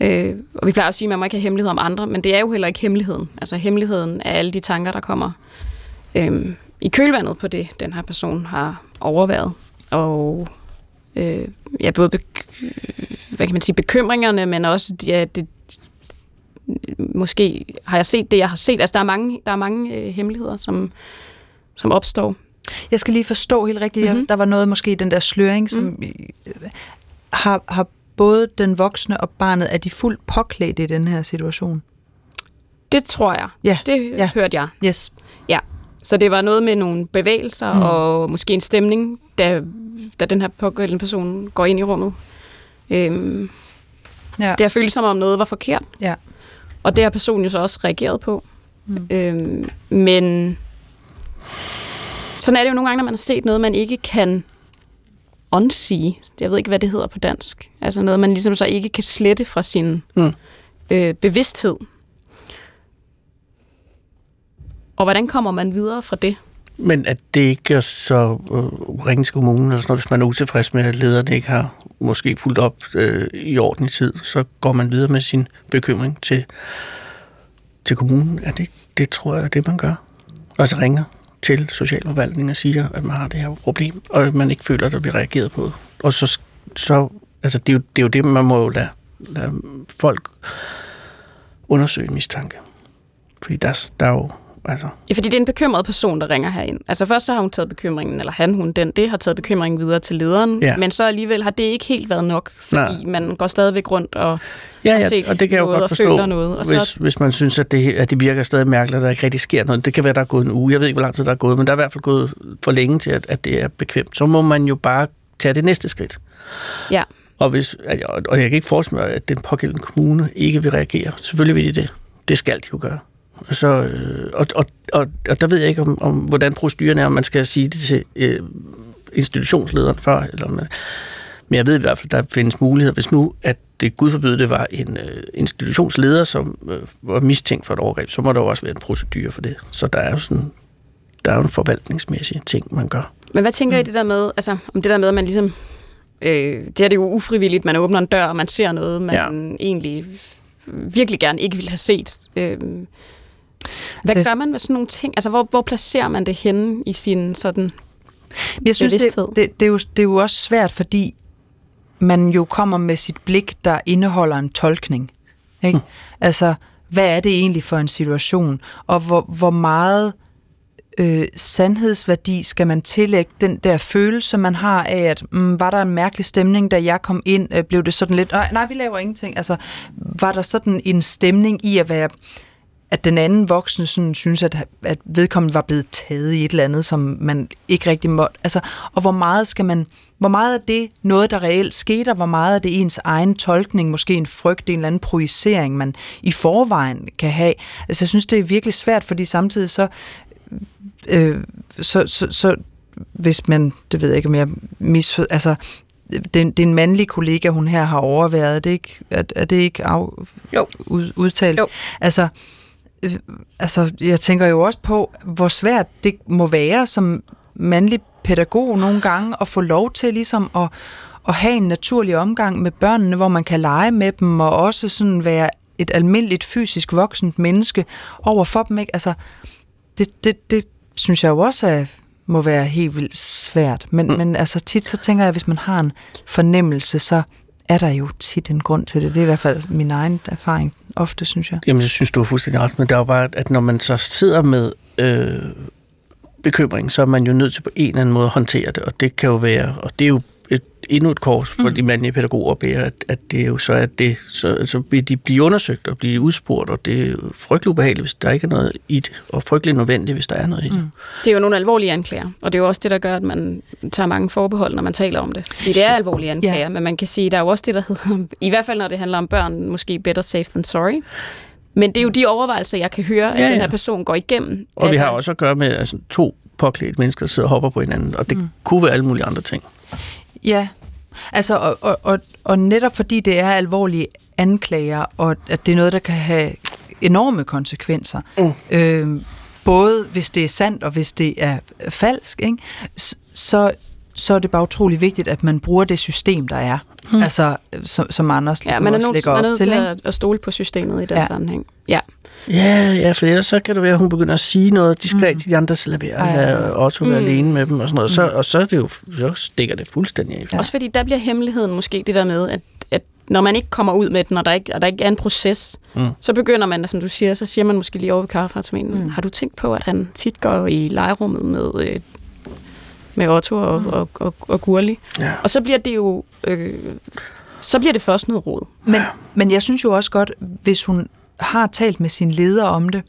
Øh, og vi plejer at sige, at man må ikke have hemmelighed om andre, men det er jo heller ikke hemmeligheden. Altså hemmeligheden er alle de tanker, der kommer øh, i kølvandet på det, den her person har overvejet. Og øh, ja, både be- hvad kan man sige, bekymringerne, men også ja, det, måske har jeg set det, jeg har set. Altså der er mange, der er mange øh, hemmeligheder, som, som opstår. Jeg skal lige forstå helt rigtigt, mm-hmm. der var noget måske i den der sløring, som mm. har, har både den voksne og barnet, er de fuldt påklædt i den her situation? Det tror jeg. Ja. Det ja. hørte jeg. Yes. Ja. Så det var noget med nogle bevægelser mm. og måske en stemning, da, da den her pågældende person går ind i rummet. Øhm, ja. Det har følt som om noget var forkert. Ja. Og det har personen jo så også reageret på. Mm. Øhm, men sådan er det jo nogle gange, når man har set noget, man ikke kan unsee. Jeg ved ikke, hvad det hedder på dansk. Altså noget, man ligesom så ikke kan slette fra sin mm. øh, bevidsthed. Og hvordan kommer man videre fra det? Men at det ikke er så øh, ringe til kommunen, eller sådan noget, hvis man er utilfreds med, at lederne ikke har måske fuldt op øh, i ordentlig tid, så går man videre med sin bekymring til, til kommunen. Er det, det tror jeg er det, man gør. Altså ringer til socialforvaltningen og siger, at man har det her problem, og at man ikke føler, at der bliver reageret på. Og så, så altså det, er jo, det er jo det, man må jo lade, lade folk undersøge mistanke. Fordi der, der er jo Altså. Ja, fordi det er en bekymret person, der ringer herind. Altså først så har hun taget bekymringen, eller han, hun, den, det har taget bekymringen videre til lederen, ja. men så alligevel har det ikke helt været nok, fordi Nej. man går stadigvæk rundt og ja, ja, og det kan jeg jo godt forstå, noget. Og hvis, så... hvis man synes, at det, at det virker stadig mærkeligt, at der ikke rigtig sker noget. Det kan være, der er gået en uge. Jeg ved ikke, hvor lang tid der er gået, men der er i hvert fald gået for længe til, at, at det er bekvemt. Så må man jo bare tage det næste skridt. Ja. Og, hvis, og jeg kan ikke forestille mig, at den pågældende kommune ikke vil reagere. Selvfølgelig vil de det. Det skal de jo gøre. Så, øh, og, og, og, og der ved jeg ikke, om, om hvordan proceduren er, om man skal sige det til øh, institutionslederen før, eller man, men jeg ved i hvert fald, at der findes muligheder, hvis nu, at det gud forbyde, det var en øh, institutionsleder, som øh, var mistænkt for et overgreb, så må der jo også være en procedure for det. Så der er jo sådan der er jo en forvaltningsmæssig ting, man gør. Men hvad tænker mm. I det der med, altså om det der med, at man ligesom, øh, det er det jo ufrivilligt, man åbner en dør, og man ser noget, man ja. egentlig virkelig gerne ikke ville have set. Øh, hvad det, gør man med sådan nogle ting? Altså, hvor, hvor placerer man det henne i sin sådan jeg synes, det, det, det, er jo, det er jo også svært, fordi man jo kommer med sit blik, der indeholder en tolkning. Ikke? Mm. Altså, hvad er det egentlig for en situation? Og hvor, hvor meget øh, sandhedsværdi skal man tillægge den der følelse, man har af, at mm, var der en mærkelig stemning, da jeg kom ind, øh, blev det sådan lidt, nej, nej, vi laver ingenting. Altså, var der sådan en stemning i at være at den anden voksne sådan, synes, at, at vedkommende var blevet taget i et eller andet, som man ikke rigtig måtte. Altså, og hvor meget skal man, hvor meget er det noget, der reelt skete, og hvor meget er det ens egen tolkning, måske en frygt, en eller anden projicering, man i forvejen kan have. Altså, jeg synes, det er virkelig svært, fordi samtidig så, øh, så, så, så hvis man, det ved jeg ikke, om jeg misfor, altså, det, det er en mandlig kollega, hun her har overværet. Er det ikke, er, er det ikke af, jo. Ud, udtalt? Jo. Altså, øh, altså, jeg tænker jo også på, hvor svært det må være som mandlig pædagog nogle gange at få lov til ligesom at, at have en naturlig omgang med børnene, hvor man kan lege med dem og også sådan være et almindeligt fysisk voksent menneske over for dem. Ikke? Altså, det, det, det synes jeg jo også er, må være helt vildt svært. Men, mm. men altså tit så tænker jeg, at hvis man har en fornemmelse, så er der jo tit en grund til det. Det er i hvert fald min egen erfaring ofte, synes jeg. Jamen, jeg synes, du er fuldstændig ret, men det er jo bare, at når man så sidder med øh, bekymring, så er man jo nødt til på en eller anden måde at håndtere det, og det kan jo være, og det er jo et, endnu et kors for mm. de mandlige pædagoger bærer, at, at det er jo så, at det, så, så vil de blive undersøgt og blive udspurgt, og det er frygtelig ubehageligt, hvis der ikke er noget i det, og frygtelig nødvendigt, hvis der er noget i det. Mm. Det er jo nogle alvorlige anklager, og det er jo også det, der gør, at man tager mange forbehold, når man taler om det. Fordi det er alvorlige anklager, ja. men man kan sige, der er jo også det, der hedder, i hvert fald når det handler om børn, måske better safe than sorry. Men det er jo de overvejelser, jeg kan høre, at ja, ja. den her person går igennem. Og altså, vi har også at gøre med altså, to påklædte mennesker, der sidder og hopper på hinanden, og det mm. kunne være alle mulige andre ting. Ja, altså og, og, og, og netop fordi det er alvorlige anklager, og at det er noget, der kan have enorme konsekvenser, mm. øh, både hvis det er sandt og hvis det er falsk, ikke? Så, så er det bare utrolig vigtigt, at man bruger det system, der er. Hmm. Altså, som, som Anders ligesom ja, man er nødt, man er nødt til at, at stole på systemet i den ja. sammenhæng. Ja. Ja, ja, for ellers så kan det være, at hun begynder at sige noget diskret mm. til de andre, så lader lade Otto være mm. alene med dem og sådan noget. Så, mm. og så, er det jo, så stikker det fuldstændig af. Ja. Også fordi der bliver hemmeligheden måske det der med, at, at når man ikke kommer ud med den, og der ikke, og der ikke er en proces, mm. så begynder man, som du siger, så siger man måske lige over ved kaffeautomaten, mm. har du tænkt på, at han tit går i legerummet med øh, med Otto og, mm. og, og, og Gurli. Ja. Og så bliver det jo... Øh, så bliver det først noget råd. Men, men jeg synes jo også godt, hvis hun har talt med sin leder om det,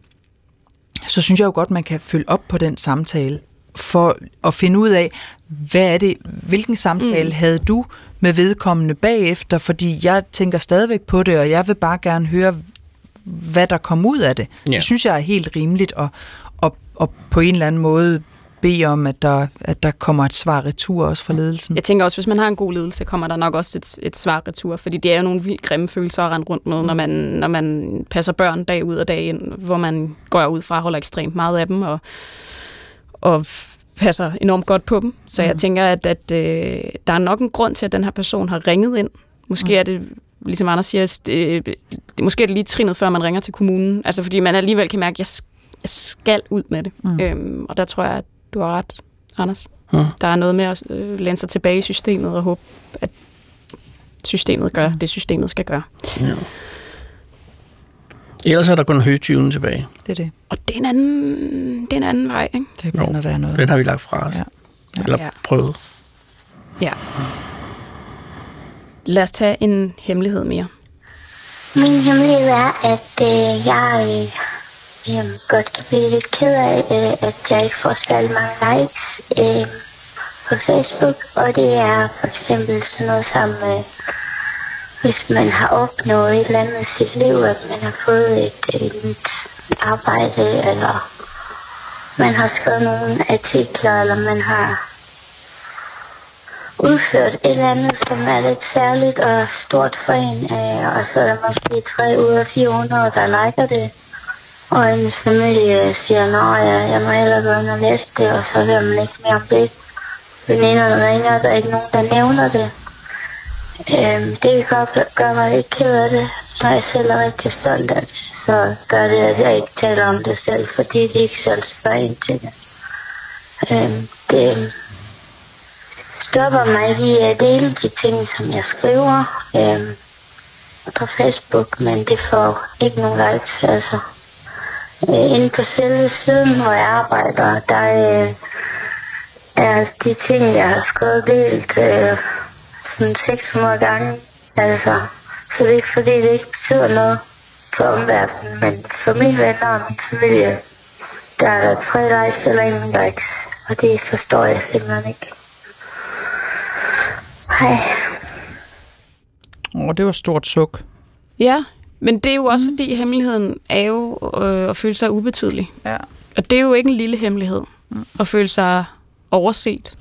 så synes jeg jo godt, man kan følge op på den samtale, for at finde ud af, hvad er det, hvilken samtale mm. havde du med vedkommende bagefter, fordi jeg tænker stadigvæk på det, og jeg vil bare gerne høre, hvad der kom ud af det. Ja. Det synes jeg er helt rimeligt, og, og, og på en eller anden måde bede om, at der, at der kommer et svar retur også fra ledelsen. Jeg tænker også, hvis man har en god ledelse, kommer der nok også et, et svar retur, fordi det er jo nogle vildt grimme følelser at rende rundt med, når man, når man passer børn dag ud og dag ind, hvor man går ud fra holder ekstremt meget af dem, og, og passer enormt godt på dem. Så mm. jeg tænker, at, at øh, der er nok en grund til, at den her person har ringet ind. Måske mm. er det ligesom Anders siger, det, det, måske er det lige trinet, før man ringer til kommunen. Altså fordi man alligevel kan mærke, at jeg, jeg skal ud med det. Mm. Øhm, og der tror jeg, at du har ret, Anders. Hmm. Der er noget med at øh, læne sig tilbage i systemet og håbe, at systemet gør det, systemet skal gøre. Ja. Ellers er der kun højtyven tilbage. Det er det. Og det er en anden, det er en anden vej, ikke? Det begynder at være noget. Den har vi lagt fra os. Ja. Ja. Eller ja. prøvet. Ja. Lad os tage en hemmelighed mere. Min hemmelighed er, at øh, jeg øh, godt. Kan blive lidt ked af, øh, at jeg ikke får særlig mange likes øh, på Facebook, og det er for eksempel sådan noget som, øh, hvis man har opnået et eller andet i sit liv, at man har fået et, et nyt arbejde, eller man har skrevet nogle artikler, eller man har udført et eller andet, som er lidt særligt og stort for en, øh, og så er der måske 3 ud af 400, der liker det. Og hendes familie siger, at ja, jeg må hellere gå ind og læse det, og så hører man ikke mere om det. Veninderne ringer, og der er ikke nogen, der nævner det. Øhm, det kan godt gøre mig lidt ked af det, når jeg selv er rigtig stolt af det. Så gør det, at jeg ikke taler om det selv, fordi de ikke selv spørger ind til det. Øhm, det øhm, stopper mig ikke i at dele de ting, som jeg skriver øhm, på Facebook, men det får ikke nogen likes, altså. Øh, inde på selve siden, hvor jeg arbejder, der øh, er de ting, jeg har skrevet delt øh, sådan 600 gange. Altså, så det er ikke fordi, det ikke betyder noget for omverdenen, men for mine venner og min familie, der er der tre likes eller ingen likes, og det forstår jeg simpelthen ikke. Hej. Åh, det var stort suk. Ja, men det er jo også, mm. fordi hemmeligheden er jo øh, at føle sig ubetydelig. Ja. Og det er jo ikke en lille hemmelighed mm. at føle sig overset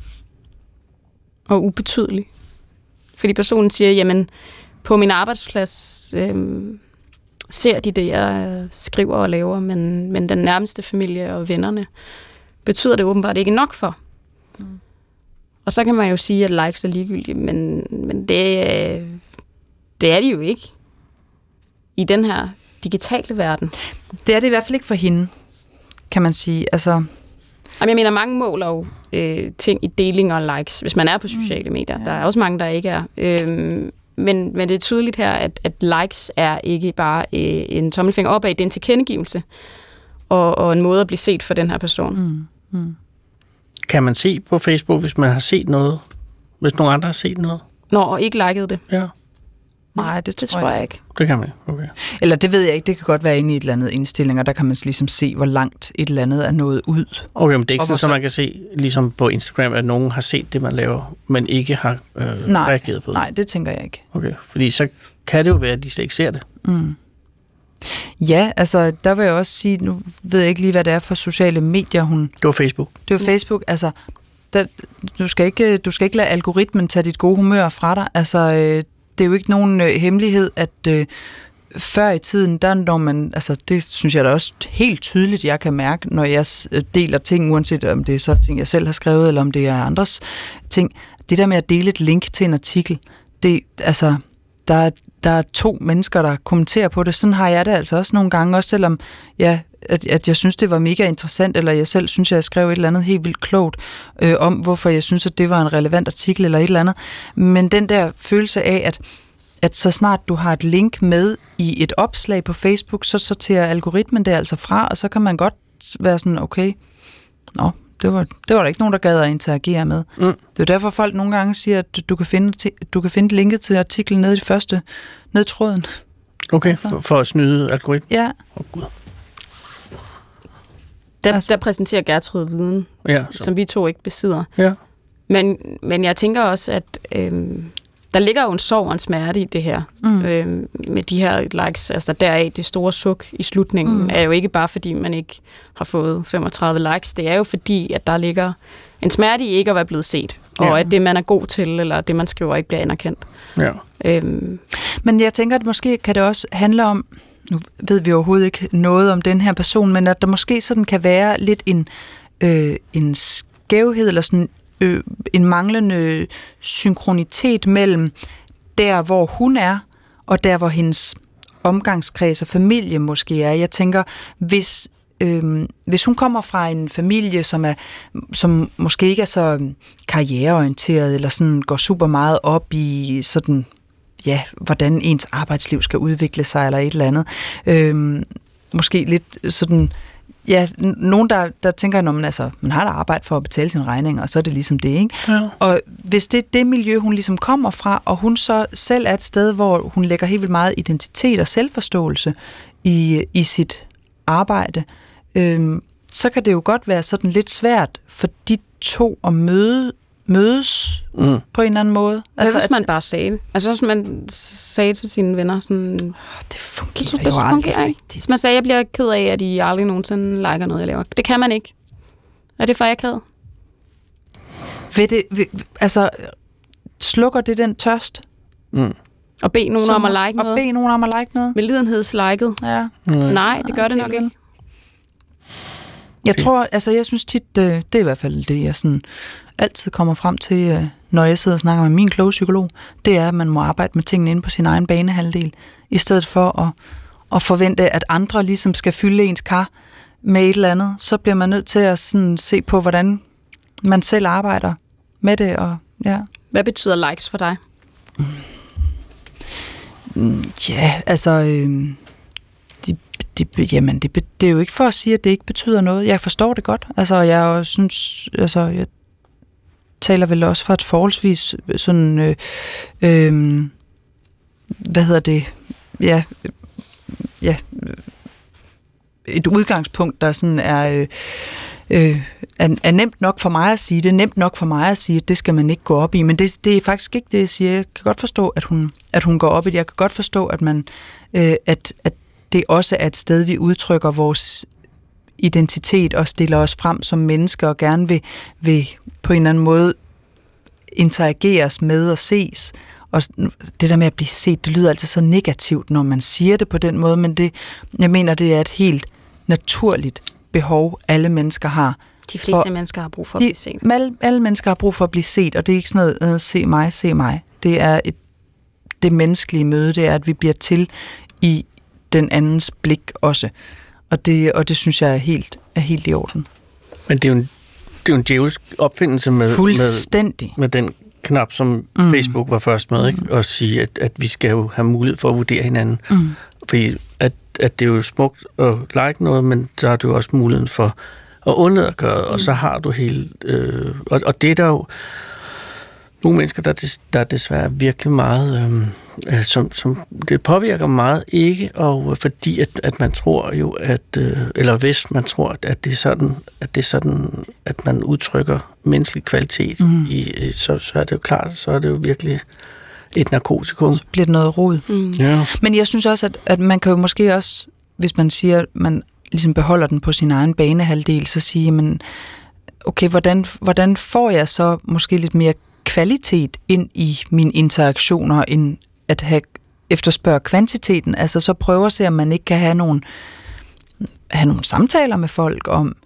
og ubetydelig. Fordi personen siger, jamen på min arbejdsplads øh, ser de det, jeg skriver og laver, men, men den nærmeste familie og vennerne betyder det åbenbart ikke nok for. Mm. Og så kan man jo sige, at likes er ligegyldige, men, men det, øh, det er de jo ikke i den her digitale verden. Det er det i hvert fald ikke for hende, kan man sige. Altså, Jamen, jeg mener, mange måler jo øh, ting i deling og likes, hvis man er på sociale medier. Ja. Der er også mange, der ikke er. Øhm, men, men det er tydeligt her, at, at likes er ikke bare øh, en tommelfinger opad, det er en tilkendegivelse og, og en måde at blive set for den her person. mm, mm. Kan man se på Facebook, hvis man har set noget? Hvis nogen andre har set noget? Nå, og ikke likede det. Ja, Nej, det, Det tror jeg ikke. det kan man. Okay. Eller det ved jeg ikke, det kan godt være inde i et eller andet indstillinger, der kan man ligesom se, hvor langt et eller andet er nået ud. Okay, men det er ikke Og sådan, så man kan se, ligesom på Instagram, at nogen har set det, man laver, men ikke har øh, Nej, reageret på det. nej, det tænker jeg ikke. Okay, fordi så kan det jo være, at de slet ikke ser det. Mm. Ja, altså der vil jeg også sige, nu ved jeg ikke lige, hvad det er for sociale medier, hun... Det var Facebook. Det er jo Facebook, altså... Der, du, skal ikke, du skal ikke lade algoritmen tage dit gode humør fra dig. Altså, øh, det er jo ikke nogen øh, hemmelighed, at øh, før i tiden, der når man, altså det synes jeg da også helt tydeligt, jeg kan mærke, når jeg øh, deler ting, uanset om det er så ting, jeg selv har skrevet, eller om det er andres ting. Det der med at dele et link til en artikel, det, altså, der, er- der er to mennesker, der kommenterer på det. Sådan har jeg det altså også nogle gange, også selvom ja, at, at jeg synes, det var mega interessant, eller jeg selv synes, jeg skrev et eller andet helt vildt klogt øh, om, hvorfor jeg synes, at det var en relevant artikel eller et eller andet. Men den der følelse af, at at så snart du har et link med i et opslag på Facebook, så sorterer algoritmen det altså fra, og så kan man godt være sådan, okay, nå, det var, det var der ikke nogen, der gad at interagere med. Mm. Det er derfor, folk nogle gange siger, at du kan finde, du kan finde linket til artiklen nede i det første, ned i tråden. Okay, Altså. for, for at snyde algoritmen. Ja, Åh, oh, Gud. Der, Altså- der præsenterer Gertrud viden, Ja, så. som vi to ikke besidder. ja. Men, men jeg tænker også, at øhm, der ligger jo en sorg og en smerte i det her. Mm. Øhm, med de her likes. Altså deraf det store suk i slutningen mm. er jo ikke bare, fordi man ikke har fået 35 likes. Det er jo fordi, at der ligger en smerte i ikke at være blevet set. Og Ja. at det, man er god til, eller det, man skriver, ikke bliver anerkendt. ja. Øhm, Men jeg tænker, at måske kan det også handle om, nu ved vi overhovedet ikke noget om den her person, men at der måske sådan kan være lidt en, øh, en skævhed, eller sådan øh, en manglende synkronitet mellem der, hvor hun er, og der, hvor hendes omgangskreds og familie måske er. Jeg tænker, hvis, øh, hvis hun kommer fra en familie, som, er, som måske ikke er så karriereorienteret, eller sådan går super meget op i sådan ja, hvordan ens arbejdsliv skal udvikle sig, eller et eller andet. Øhm, måske lidt sådan, ja, nogen, der, der tænker, at man, altså, man har et arbejde for at betale sine regninger, og så er det ligesom det, ikke? ja. Og hvis det er det miljø, hun ligesom kommer fra, og hun så selv er et sted, hvor hun lægger helt vildt meget identitet og selvforståelse i, i sit arbejde, øhm, så kan det jo godt være sådan lidt svært for de to at møde, mødes Mm. på en eller anden måde. altså, hvis at- man bare sagde det. Altså hvis man sagde til sine venner sådan, det fungerer det, jo det aldrig fungerer ikke. Hvis man sagde, jeg bliver ked af, at I aldrig nogensinde liker noget, jeg laver. Det kan man ikke. Er det for akavet? Vil det, vil, altså, slukker det den tørst? Mm. Og bede nogen Som- om at like Og noget? bede nogen om at like noget? Velidenhedsliket? Ja. Mm. Nej, det gør det nok vel- ikke. Jeg tror, altså jeg synes tit, øh, det er i hvert fald det, jeg sådan altid kommer frem til, øh, når jeg sidder og snakker med min kloge psykolog, det er, at man må arbejde med tingene inde på sin egen banehalvdel, i stedet for at, at forvente, at andre ligesom skal fylde ens kar med et eller andet. Så bliver man nødt til at sådan se på, hvordan man selv arbejder med det. Og, ja. Hvad betyder likes for dig? Ja, altså... Øh, det, jamen, det, det er jo ikke for at sige, at det ikke betyder noget. Jeg forstår det godt. Altså, jeg synes... Altså, jeg taler vel også fra et forholdsvis øh, sådan... Øh, øh, hvad hedder det? Ja, øh, ja, et udgangspunkt, der sådan er... Øh, øh, er, er nemt nok for mig at sige. Det er nemt nok for mig at sige, at det skal man ikke gå op i. Men det, det er faktisk ikke det, jeg siger. Jeg kan godt forstå, at hun, at hun går op i det. Jeg kan godt forstå, at, man, øh, at, at det også er et sted, vi udtrykker vores identitet og stiller os frem som mennesker og gerne vil, vil på en eller anden måde interageres med og ses. Og det der med at blive set, det lyder altid så negativt, når man siger det på den måde, men det, jeg mener, det er et helt naturligt behov, alle mennesker har. De fleste For- mennesker har brug for at De, blive set. alle, alle mennesker har brug for at blive set, og det er ikke sådan noget, øh, se mig, se mig. Det er et, det menneskelige møde, det er, at vi bliver til i den andens blik også. Og det, og det synes jeg er helt, er helt i orden. Men det er jo en, det er jo en djævelsk opfindelse med, med, Fuldstændig. med den knap, som mm. Facebook var først med, ikke? at sige, at, at vi skal jo have mulighed for at vurdere hinanden. Mm. Fordi at, at det er jo smukt at like noget, men så har du jo også muligheden for at undlade at gøre, mm. og så har du hele... Øh, og, og det er der jo nogle mennesker, der, des, der desværre virkelig meget... Øh, øh, som, som det påvirker meget ikke, og fordi at, at man tror jo, at øh, eller hvis man tror, at det er sådan, at det er sådan, at man udtrykker menneskelig kvalitet, mm. i, øh, så, så er det jo klart, så er det jo virkelig et narkotikum. Bliver det noget rod. Mm. Ja. Men jeg synes også, at, at man kan jo måske også, hvis man siger, at man ligesom beholder den på sin egen banehalvdel, så sige, men okay, hvordan, hvordan får jeg så måske lidt mere kvalitet ind i mine interaktioner, end at have efterspørge kvantiteten? Altså så prøver at se, om man ikke kan have nogle, have nogle samtaler med folk om,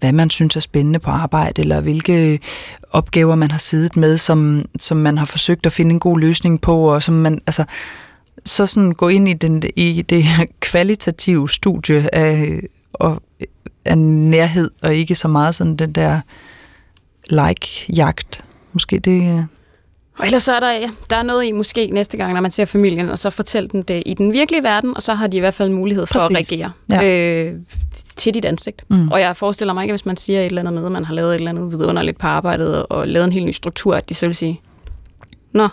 hvad man synes er spændende på arbejde, eller hvilke opgaver man har siddet med, som, som man har forsøgt at finde en god løsning på, og som man, altså, så sådan gå ind i, den, i det her kvalitative studie af, og, af nærhed, og ikke så meget sådan den der like-jagt. Måske det... Og ellers så er der, ja, der er noget i måske næste gang, når man ser familien, og så fortælle dem det i den virkelige verden, og så har de i hvert fald mulighed for Præcis. at reagere øh, til dit ansigt. Mm. Og jeg forestiller mig ikke, hvis man siger et eller andet med, at man har lavet et eller andet vidunderligt på arbejdet, og lavet en helt ny struktur, at de så vil sige, Nå,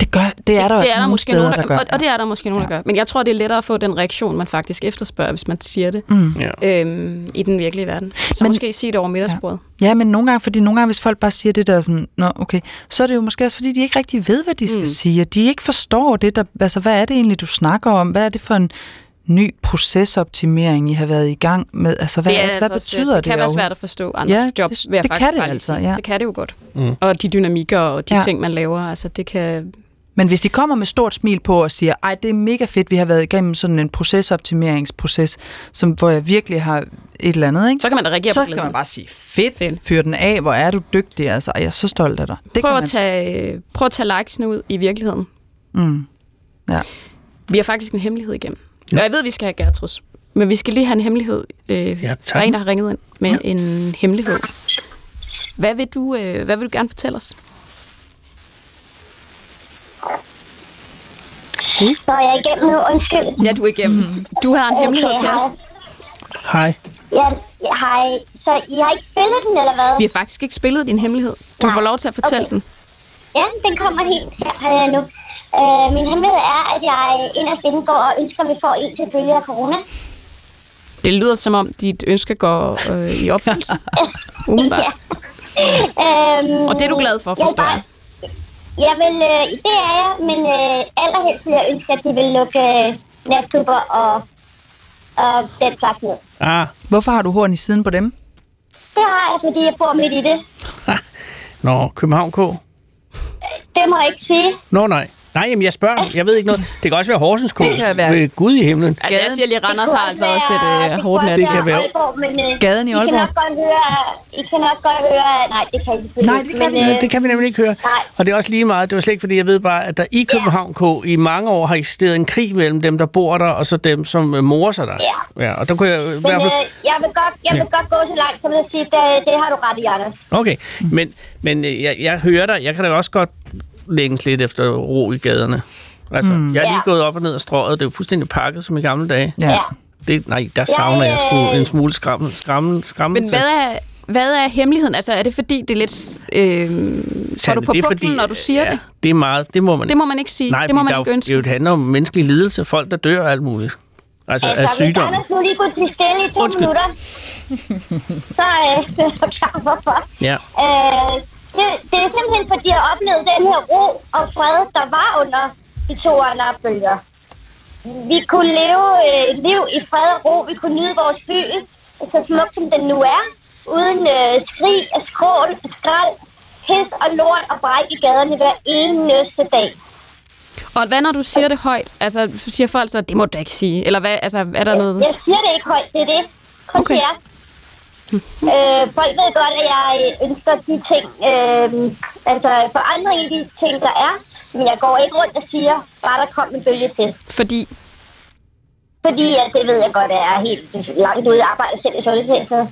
Det, gør, det er der det også er der nogle måske steder, nogen, der, der gør. Og, og det er der måske nogen, der gør. Men jeg tror, det er lettere at få den reaktion, man faktisk efterspørger, hvis man siger det Mm. Ja. øhm, i den virkelige verden. Så Men- måske sige det over middagsbordet. Ja, men nogle gange, fordi nogle gange, hvis folk bare siger det der, sådan, Nå, okay, så er det jo måske også, fordi de ikke rigtig ved, hvad de skal mm. Sige. De ikke forstår det, der, altså hvad er det egentlig, du snakker om? Hvad er det for en ny procesoptimering, I har været i gang med? Altså, hvad, det, er hvad altså også- betyder det? det kan være svært at forstå andres Ja, ja, jobs, det- det faktisk kan det altså, ja. Det kan det jo godt. Mm. Og de dynamikker og de Ja. ja. ting, man laver, altså det kan... Men hvis de kommer med stort smil på og siger, ej, det er mega fedt, vi har været igennem sådan en procesoptimeringsproces, som, hvor jeg virkelig har et eller andet, ikke? Så kan man da reagere så på kan glæden. man bare sige, fedt, fedt, fyr den af, hvor er du dygtig, altså, jeg er så stolt af dig. Det Prøv kan at, tage, prøv at tage likesene ud i virkeligheden. Mm. Ja. Vi har faktisk en hemmelighed igennem. Og jeg ved, vi skal have Gertruds. Men vi skal lige have en hemmelighed. Øh, Ja, der er en, der har ringet ind med ja. en hemmelighed. Hvad vil, du, øh, hvad vil du gerne fortælle os? Så er jeg igennem nu. Undskyld. Ja, du er igennem. Mm. Du har en hemmelighed til os. Hej. Ja, ja, hej. Så I har ikke spillet den, eller hvad? Vi har faktisk ikke spillet din hemmelighed. Du Nej. får lov til at fortælle Okay. den. Ja, den kommer helt her øh, nu. Øh, min hemmelighed er, at jeg inderst inde går og ønsker, at vi får en til følge af corona. Det lyder som om, dit ønske går øh, i opfyldelse. <laughs> Umiddelbart. <laughs> Øhm, Og det er du glad for, jeg forstår bare- jeg. Vil, øh, det er jeg, men øh, allerhelst vil jeg ønske, at de vil lukke øh, natklubber og, og den slags ned. Ah, Hvorfor har du horn i siden på dem? Det har jeg, fordi jeg bor midt i det. <laughs> nå, København K. Det må jeg ikke sige. Nå, nej. Nej, jamen jeg spørger. Jeg ved ikke noget. Det kan også være Horsens K. Det kan være- Ved Gud i himlen. Altså, jeg siger lige, Randers har altså også et øh, hårdt net. Det kan være- Gaden i I kan Aalborg. nok godt høre... I kan nok godt høre... Nej, det kan I Nej, det kan men, Ja, det kan vi nemlig ikke høre. Nej. Og det er også lige meget. Det var slet ikke, fordi jeg ved bare, at der i København K i mange år har eksisteret en krig mellem dem, der bor der, og så dem, som øh, morer sig der. Ja. ja og der kunne jeg i Men hvert fald... øh, jeg vil godt, jeg vil godt gå så langt som at sige, det, det har du ret i, Anders. Okay, men, men øh, jeg, jeg hører dig. Jeg kan da også godt længes lidt efter ro i gaderne. Altså, mm. jeg er lige Ja. gået op og ned af strøget. Det er jo fuldstændig pakket som i gamle dage. Ja. Det, nej, der savner jeg sgu en smule skræmme, skræmme, skræmme Men hvad er, hvad er hemmeligheden? Altså, er det fordi, det er lidt... Øh, får du på det er puklen, når du siger ja, det? det er meget. Det må man Det må man ikke sige. Nej, det må fordi man ikke jo- ønske. Det, er jo- det handler om menneskelig lidelse, folk der dør og alt muligt. Altså, af Altså, hvis sygdom. Nu lige kunne blive stille i to Undskyld. minutter, så øh, <laughs> er jeg klar hvorfor. Ja. Øh, det, det er simpelthen, fordi jeg har oplevet den her ro og fred, der var under de to andre bølger. Vi kunne leve øh, et liv i fred og ro. Vi kunne nyde vores by, så smukt som den nu er. Uden øh, skrig og skrål og skrald, pis og lort og bræk i gaderne hver eneste dag. Og hvad når du siger det højt? Altså, siger folk så, det må du ikke sige? Eller hvad, altså, er der noget... Jeg siger det ikke højt, det er det. Kun Okay. okay. jer. Øh, folk ved godt, at jeg ønsker de ting, øh, altså forandring i de ting, der er. Men jeg går ikke rundt og siger, bare der kom en bølge til. Fordi... Fordi at det ved jeg godt, at jeg er helt langt ude. Jeg arbejder selv i sundhedsvæsenet.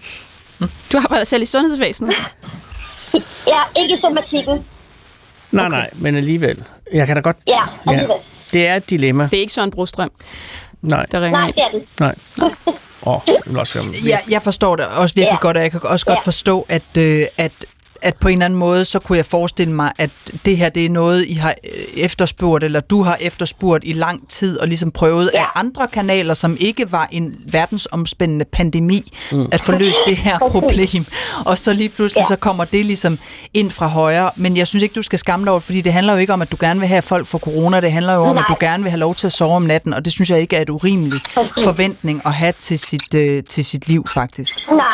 <laughs> Du arbejder selv i sundhedsvæsenet. <laughs> Ja, ikke i somatikken. Nej, nej, men alligevel. Jeg kan da godt... Ja, alligevel. Det er et dilemma. Det er ikke Søren Brostrøm, Nej, der ringer Nej, det er det. nej. <laughs> Åh, oh, det vil også være... Ja, jeg forstår det også virkelig Ja. godt, og jeg kan også godt Ja. forstå, at, øh, at, at på en eller anden måde, så kunne jeg forestille mig, at det her det er noget, I har øh, efterspurgt, eller du har efterspurgt i lang tid, og ligesom prøvet Ja. af andre kanaler, som ikke var en verdensomspændende pandemi, mm. at få løst det her problem. Og så lige pludselig, Ja. så kommer det ligesom ind fra højre. Men jeg synes ikke, du skal skamme dig over, fordi det handler jo ikke om, at du gerne vil have, folk får corona. Det handler jo om, Nej. at du gerne vil have lov til at sove om natten, og det synes jeg ikke er et urimeligt Præcis. forventning at have til sit, øh, til sit liv, faktisk. Nej,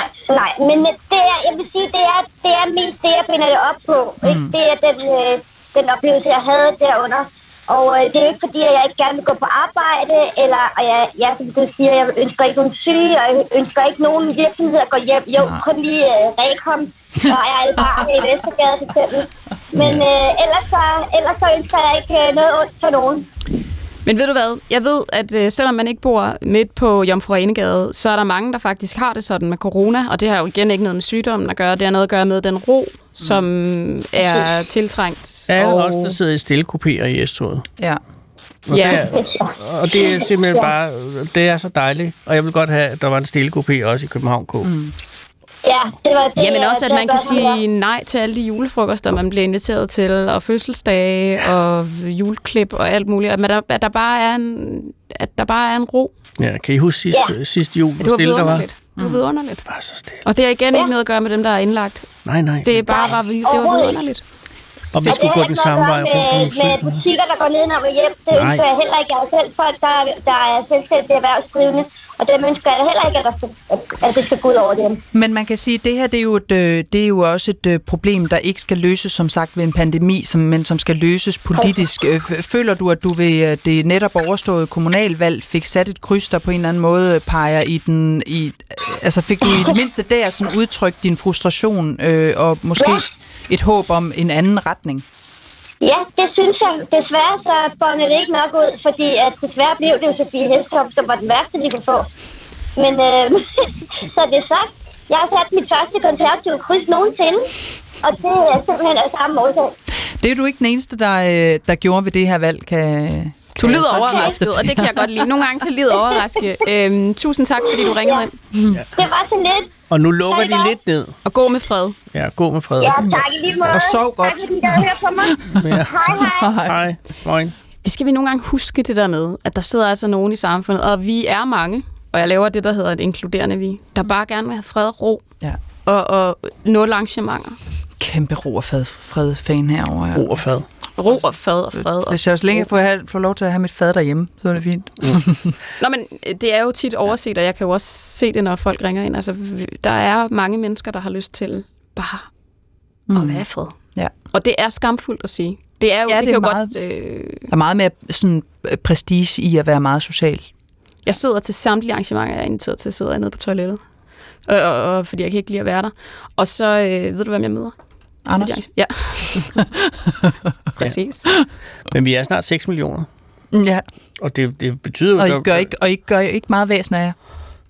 nej, men det er, jeg vil sige, det er, det er mest det, jeg binder det op på. Mm. Ikke? Det er den, øh, den oplevelse, jeg havde derunder. Og øh, det er ikke fordi, at jeg ikke gerne vil gå på arbejde, eller og jeg, jeg, som du siger, jeg ønsker ikke nogen syge, og jeg ønsker ikke nogen virksomhed at gå hjem. Jo, Nej. kun lige øh, Rekom, og jeg er bare i Vestergade for eksempel. <laughs> Men øh, ellers, så, ellers så ønsker jeg ikke øh, noget ondt for nogen. Men ved du hvad? Jeg ved, at øh, selvom man ikke bor midt på Jomfru Anegade, så er der mange, der faktisk har det sådan med corona, og det har jo igen ikke noget med sygdommen at gøre. Det har noget at gøre med den ro, som er tiltrængt. Alle og... os, der sidder i stille kupéer i S-toget. Ja. Og, Ja. det er, og det er simpelthen bare, det er så dejligt. Og jeg vil godt have, at der var en stille også i København K. Mm. Ja, det var det, Jamen også, at man var kan sige nej til alle de julefrokoster, man bliver inviteret til, og fødselsdage, og juleklip og alt muligt. At, man, der, at der bare er en, at der bare er en ro. Ja, kan I huske sidste, ja. sidste jul, Ja, hvor det var stille der var? vidunderligt. Det var vidunderligt. Bare så stille. Og det har igen ikke noget at gøre med dem, der er indlagt. Nej, nej. Det er bare, bare det var vidunderligt. Og vi Og skulle det gå den ikke samme vej rundt om med, med butikker, der går ned og hjem. Det Nej. ønsker jeg heller ikke. Jeg er selv folk, der, der er selvstændige erhvervsdrivende, og dem ønsker jeg heller ikke, at, der skal, at, det skal gå ud over dem. Men man kan sige, at det her det er, jo et, øh, det er jo også et øh, problem, der ikke skal løses, som sagt, ved en pandemi, som, men som skal løses politisk. Øh, Føler du, at du ved det netop overståede kommunalvalg fik sat et kryds, der på en eller anden måde peger i den... I, altså fik du i det mindste der sådan udtrykt din frustration øh, og måske et håb om en anden retning? Ja, det synes jeg. Desværre så bongede det ikke nok ud, fordi at desværre blev det jo Sofie Heltop, som var den værste, de kunne få. Men øh, <laughs> så det er sagt. Jeg har sat mit første konservative kryds nogensinde, og det er simpelthen af samme årsag. Det er du ikke den eneste, der, øh, der gjorde ved det her valg, kan... Du lyder overrasket, og det kan jeg godt lide. Nogle gange kan lide overraske. <laughs> Øhm, tusind tak, fordi du ringede ind. Det var så lidt. Og nu lukker de lidt ned. Og gå med fred. Ja, gå med fred. Ja, tak i lige måde. Og sov godt. Tak fordi I høre på mig. <laughs> Ja. Hej, <laughs> hej. Hej. Moin. Det skal vi nogle gange huske det der med, at der sidder altså nogen i samfundet, og vi er mange, og jeg laver det, der hedder et inkluderende vi, der bare gerne vil have fred og ro, Ja. og, og nul arrangementer. Kæmpe ro og fad, fred fan herovre. Ja. Ro og fad. Ro og fad og fred. Og Hvis jeg også længe får, have, får lov til at have mit fad derhjemme, så er det fint. <laughs> Nå, men øh, det er jo tit overset, og jeg kan jo også se det, når folk ringer ind. Altså, der er mange mennesker, der har lyst til bare mm. at være i fred. Ja. Og det er skamfuldt at sige. Det er jo, Ja, det, det kan er jo meget- godt... Øh, Der er meget mere sådan, øh, prestige i at være meget social. jeg sidder til samtlige arrangementer, jeg er inviteret til at sidde nede på toilettet. Og, og, og, fordi jeg kan ikke lide at være der. Og så, øh, ved du, hvem jeg møder? Anders? Ja. <laughs> Præcis. Men vi er snart 6 millioner. Ja, Og det, det betyder jo... og I gør ikke, og I gør ikke meget væsen af jer.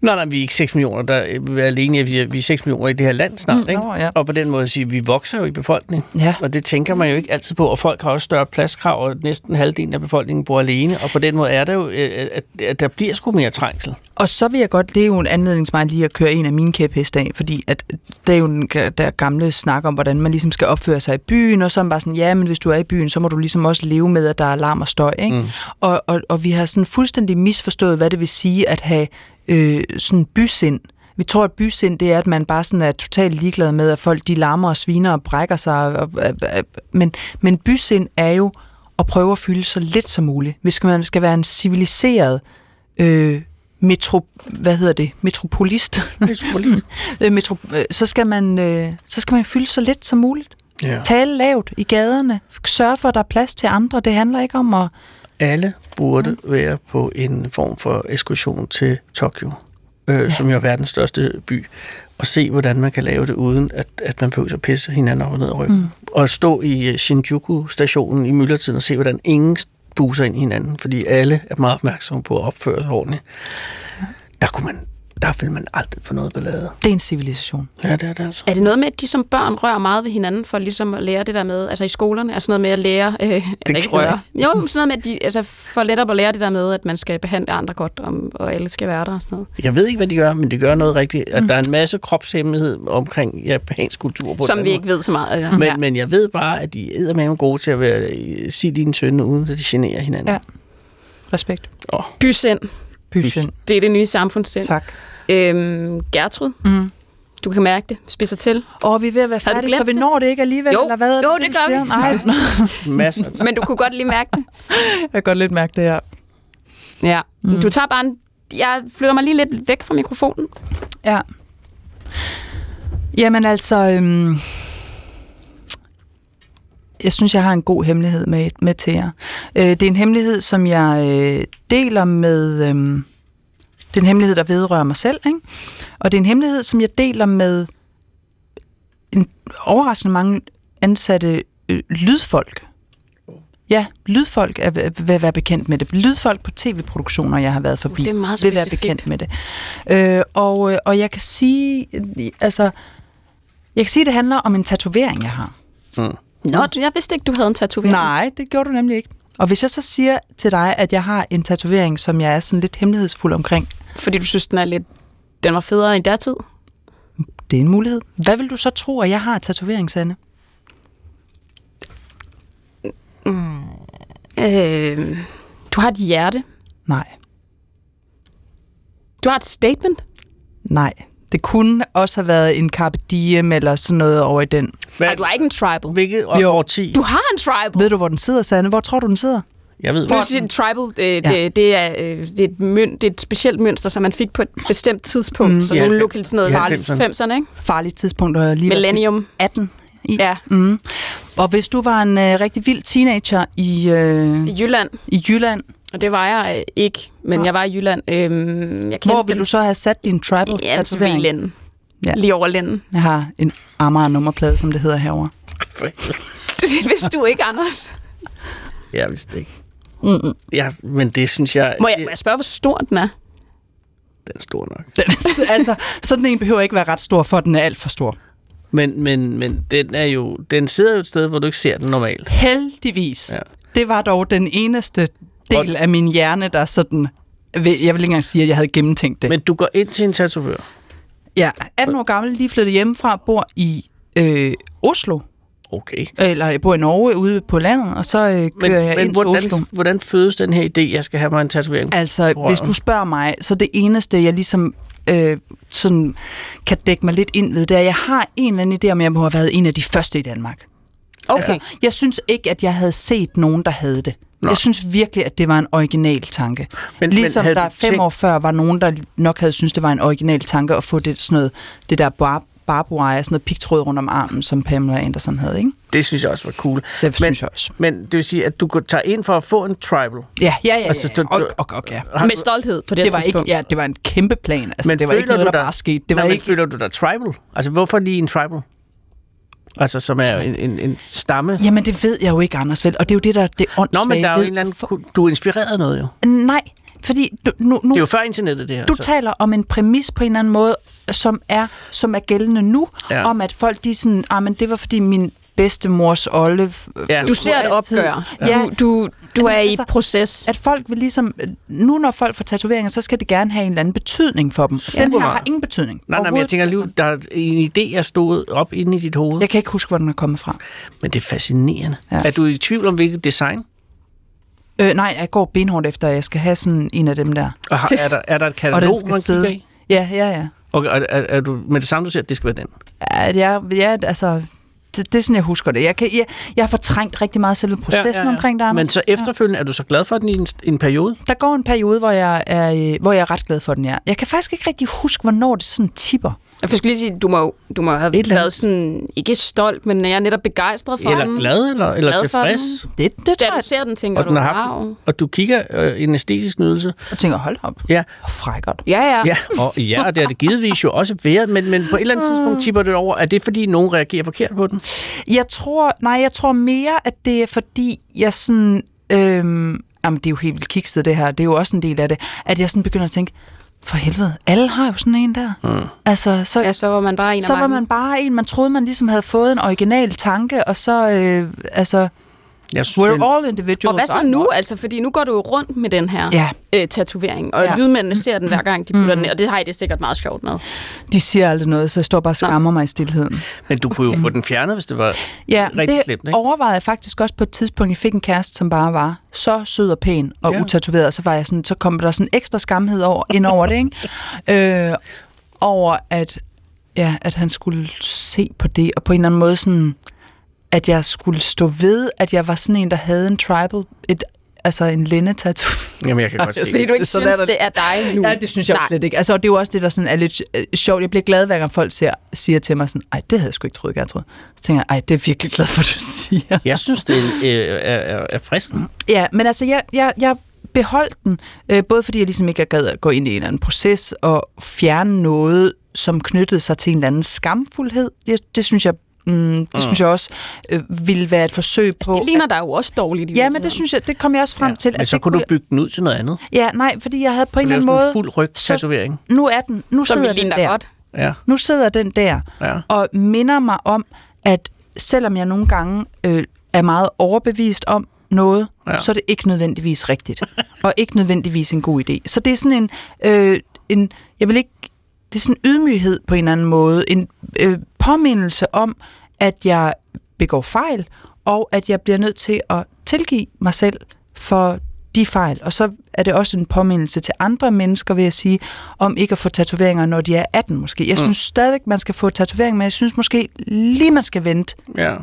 Nej, nej, vi er ikke 6 millioner. Der vil være alene. Vi er, vi er 6 millioner i det her land snart, Mm, ikke? nå, ja. Og på den måde at sige, vi vokser jo i befolkningen. Ja. Og det tænker man jo ikke altid på. Og folk har også større pladskrav, og næsten halvdelen af befolkningen bor alene. Og på den måde er der jo, øh, at, at der bliver sgu mere trængsel. Og så vil jeg godt, det er jo en anledning til mig lige at køre en af mine kæpheste af, fordi at det er jo den der gamle snak om, hvordan man ligesom skal opføre sig i byen, og så er man bare sådan, ja, men hvis du er i byen, så må du ligesom også leve med, at der er larm og støj, ikke? Mm. Og, og, og vi har sådan fuldstændig misforstået, hvad det vil sige at have øh, sådan bysind. Vi tror, at bysind, det er, at man bare sådan er totalt ligeglad med, at folk de larmer og sviner og brækker sig. Og, og, og, men, men bysind er jo at prøve at fylde så lidt som muligt. Hvis man skal være en civiliseret øh, metro, hvad hedder det, metropolist, <laughs> Øh, metro, øh, så, skal man, øh, så skal man fylde så lidt som muligt. Ja. Tale lavt i gaderne. Sørge for, at der er plads til andre. Det handler ikke om at... Alle burde være på en form for ekskursion til Tokyo, øh, ja. som jo er verdens største by, og se, hvordan man kan lave det, uden at, at man behøver at pisse hinanden op og ned i ryggen. Mm. Og stå i øh, Shinjuku-stationen i myldretiden og se, hvordan ingen buser ind i hinanden, fordi alle er meget opmærksomme på at opføre sig ordentligt. Der kunne man, der vil man aldrig få noget ballade. Det er en civilisation. Ja, det er det altså. Er det noget med, at de som børn rører meget ved hinanden, for ligesom at lære det der med, altså i skolerne, altså noget med at lære, øh, altså ikke røre, jo, sådan noget med, at de, altså for lettere at lære det der med, at man skal behandle andre godt, om, og alle skal være der og sådan noget. Jeg ved ikke, hvad de gør, men de gør noget rigtigt. At der er en masse kropshemmelighed omkring japansk kultur. På Som vi måde. ikke ved så meget. Altså. Men, ja. ja. men jeg ved bare, at de er med gode til at være, sige dine tønde, uden at de generer hinanden. Ja. Respekt. Oh, Bysind, Bysind. det er det nye samfundssind. Tak. Øhm, Gertrud, Mm. du kan mærke det, spidser til. Og vi er ved at være færdige, så vi det? når det ikke alligevel, Jo. eller hvad? er Jo, du det gør siger? vi. Nej, <laughs> masser Men du kunne godt lige mærke det. <laughs> jeg kan godt lidt mærke det her. Ja. Mm. Du tager bare en, jeg flytter mig lige lidt væk fra mikrofonen. Ja. Jamen altså, øhm, jeg synes, jeg har en god hemmelighed med, med til jer. Øh, det er en hemmelighed, som jeg øh, deler med... Øhm, det er en hemmelighed, der vedrører mig selv, ikke? Og det er en hemmelighed, som jeg deler med en overraskende mange ansatte øh, lydfolk. Ja, lydfolk er, vil være bekendt med det. Lydfolk på tv-produktioner, jeg har været forbi, Det er meget vil være bekendt med det. Øh, og, øh, og jeg kan sige, altså, jeg kan sige, at det handler om en tatovering, jeg har. Nå, du- jeg vidste ikke, du havde en tatovering. Nej, det gjorde du nemlig ikke. Og hvis jeg så siger til dig, at jeg har en tatovering, som jeg er sådan lidt hemmelighedsfuld omkring, Fordi du synes, den er lidt... Den var federe i dertid. det er en mulighed. Hvad vil du så tro, at jeg har tatovering, Sanne? Øh, du har et hjerte. Nej. Du har et statement. Nej. Det kunne også have været en Carpe Diem eller sådan noget over i den. Hvad, Nej, du har ikke en tribal. hvilket Jo. år 10? Du har en tribal. Ved du, hvor den sidder, Sanne? Hvor tror du, den sidder? Jeg ved, Du hvor, siger, en tribal, øh, Ja. det, det, er, øh, det, er et møn, det er et specielt mønster, som man fik på et bestemt tidspunkt. Mm. Så Ja. nu lukket sådan noget i 90'erne. 90'erne, ikke? Farligt tidspunkt at lige Millennium. 18 i. Ja. Mm. Og hvis du var en øh, rigtig vild teenager i, øh, I Jylland. i Jylland, Og det var jeg øh, ikke, men Nå. jeg var i Jylland. Øhm, jeg hvor kendte vil du så have sat din tribal Ja, altså tatovering? lænden. Ja. Ja. Lige over lænden. Jeg har en Amager nummerplade, som det hedder herover. <laughs> Det vidste du ikke, Anders. <laughs> jeg vidste det ikke. Mm-mm. Ja, men det synes jeg, Må jeg, må jeg spørge, hvor stor den er? den er stor nok. <laughs> altså, sådan en behøver ikke være ret stor, for den er alt for stor. Men, men, men den er jo, den sidder jo et sted, hvor du ikke ser den normalt. Heldigvis. Ja. Det var dog den eneste del af min hjerne, der sådan... Jeg vil ikke engang sige, at jeg havde gennemtænkt det. Men du går ind til en tatovør. Ja, 18 år gammel, lige flyttet hjemmefra, bor i øh, Oslo. Okay. Eller jeg bor i Norge ude på landet, og så øh, kører Men, jeg men ind til hvordan, Oslo. hvordan fødes den her idé, jeg skal have mig en tatovering? Altså, hvis du spørger mig, så det eneste, jeg ligesom øh, sådan kan dække mig lidt ind ved, det er, at jeg har en eller anden idé om, at jeg må have været en af de første i Danmark. Okay. Altså, jeg synes ikke, at jeg havde set nogen, der havde det. Nå. Jeg synes virkelig, at det var en original tanke. Men- Men, men ligesom havde der fem tænkt- år før var nogen, der nok havde synes det var en original tanke at få det, sådan noget, det der bar, barbed wire, sådan noget pigtråd rundt om armen, som Pamela Anderson havde, ikke? Det synes jeg også var cool. Det men, synes jeg også. Men det vil sige, at du går- tager ind for at få en tribal. Ja, ja, ja. ja, Altså, ja. du- Og, og, og, ja. Med stolthed på det, Det var, ikke, tidspunkt. ja, det var en kæmpe plan. Altså, Men det var ikke noget, du der dig- bare skete. Det Nej, var men ikke... føler du dig tribal? Altså, hvorfor lige en tribal? Altså, som er en, en, en stamme? Jamen, det ved jeg jo ikke, Anders, vel? Og det er jo det, der det er Nå, men der er jo en eller anden... Du er inspireret noget, jo. Nej, fordi du, nu, nu, Det er jo før internettet, det her. du så. taler om en præmis på en eller anden måde, som er, som er gældende nu, Ja. om at folk, de sådan, ah, men det var fordi min bedstemors Olle... øh, Ja. Du ser et opgør. Ja. Du, du, du er i Altså, proces. At folk vil ligesom... Nu når folk får tatoveringer, så skal det gerne have en eller anden betydning for dem. Den her har ingen betydning. Nej, nej, men jeg tænker lige, der er en idé, jeg stod op inde i dit hoved. Jeg kan ikke huske, hvor den er kommet fra. Men det er fascinerende. Ja. Ja. Er du i tvivl om, hvilket design? Øh, nej, jeg går benhårdt efter, at jeg skal have sådan en af dem der. Og har, er, der, er der et Og katalog, den skal man kigger sidde... i? Ja, ja, ja. Okay, er, er, er du med det samme, du siger, at det skal være den? Ja, er, ja altså, det, det er sådan, jeg husker det. Jeg, kan, jeg, jeg har fortrængt rigtig meget selve processen ja, ja, ja. omkring det, Men Anders. så efterfølgende, er du så glad for den i en, en periode? Der går en periode, hvor jeg, er, øh, hvor jeg er ret glad for den, ja. Jeg kan faktisk ikke rigtig huske, hvornår det sådan tipper. Jeg skulle lige sige, du må, jo- du må have Et været sådan, ikke stolt, men jeg er netop begejstret for Eller den. glad, eller, eller Glad for tilfreds? Det, det Da tror du ser den, tænker Og, den du, har haft, wow. og du kigger øh, en æstetisk nydelse. Og tænker, hold op. Ja, Hvor frækkert. Ja, ja. ja, og, ja, og det er det givetvis jo også været, men, men på et eller andet tidspunkt tipper det over. Er det, fordi nogen reagerer forkert på den? Jeg tror, nej, jeg tror mere, at det er fordi, jeg sådan... Øhm, jamen, det er jo helt vildt kikset, det her. Det er jo også en del af det. At jeg sådan begynder at tænke, for helvede, alle har jo sådan en der. Mm. Altså, så, Ja, så var man bare en så af var man bare en, man troede, man ligesom havde fået en original tanke, og så, øh, altså, Jeg synes, we're er- all individuals. Og hvad så nu? Altså, fordi nu går du jo rundt med den her Ja. øh, tatovering, og ja. Lydmændene ser den hver gang, de putter den ned, og det har I det sikkert meget sjovt med. De siger aldrig noget, så jeg står bare og skammer mig i stillheden. Men du kunne jo få den fjernet, hvis det var Ja, rigtig det slemt, ikke? overvejede jeg faktisk også på et tidspunkt. Jeg fik en kæreste, som bare var så sød og pæn og ja. utatoveret, og så var jeg sådan, så kom der sådan ekstra skamhed over, ind over det, ikke? Øh, over at, ja, at han skulle se på det, og på en eller anden måde sådan, at jeg skulle stå ved, at jeg var sådan en, der havde en tribal, et, altså en lændetattoo. Jamen, jeg kan godt <laughs> se Fordi det. du ikke synes, det er dig nu. Ja, det synes jeg Nej. slet ikke. Altså, og det er jo også det, der sådan er lidt øh, sjovt. Jeg bliver glad, hver gang folk ser, siger til mig sådan, ej, det havde jeg sgu ikke troet, jeg troede. Så tænker jeg, ej, det er virkelig glad for, du <laughs> siger. Jeg synes, det er, øh, er, er, er frisk. Ja, men altså, jeg, jeg, jeg beholdt den, øh, både fordi jeg ligesom ikke gad at gå ind i en eller anden proces og fjerne noget, som knyttede sig til en eller anden skamfuldhed. Det, det synes jeg, mm, det synes jeg også øh, ville være et forsøg Altså, på... det ligner dig jo også dårligt i Ja, men det synes jeg, det kom jeg også frem Ja. til. Men at så det kunne du bygge den ud til noget andet. Ja, nej, fordi jeg havde på en eller anden måde... en fuld ryg tatovering. Nu er den, nu Som sidder den der. godt. Ja. Nu sidder den der Ja. og minder mig om, at selvom jeg nogle gange øh, er meget overbevist om noget, ja. så er det ikke nødvendigvis rigtigt. og ikke nødvendigvis en god idé. Så det er sådan en, øh, en jeg vil ikke, det er sådan en ydmyghed på en eller anden måde, en øh, påmindelse om, at jeg begår fejl, og at jeg bliver nødt til at tilgive mig selv for de fejl. Og så er det også en påmindelse til andre mennesker, vil jeg sige, om ikke at få tatoveringer, når de er 18 måske. Jeg synes stadigvæk, man skal få tatoveringer, men jeg synes måske lige, man skal vente. ja.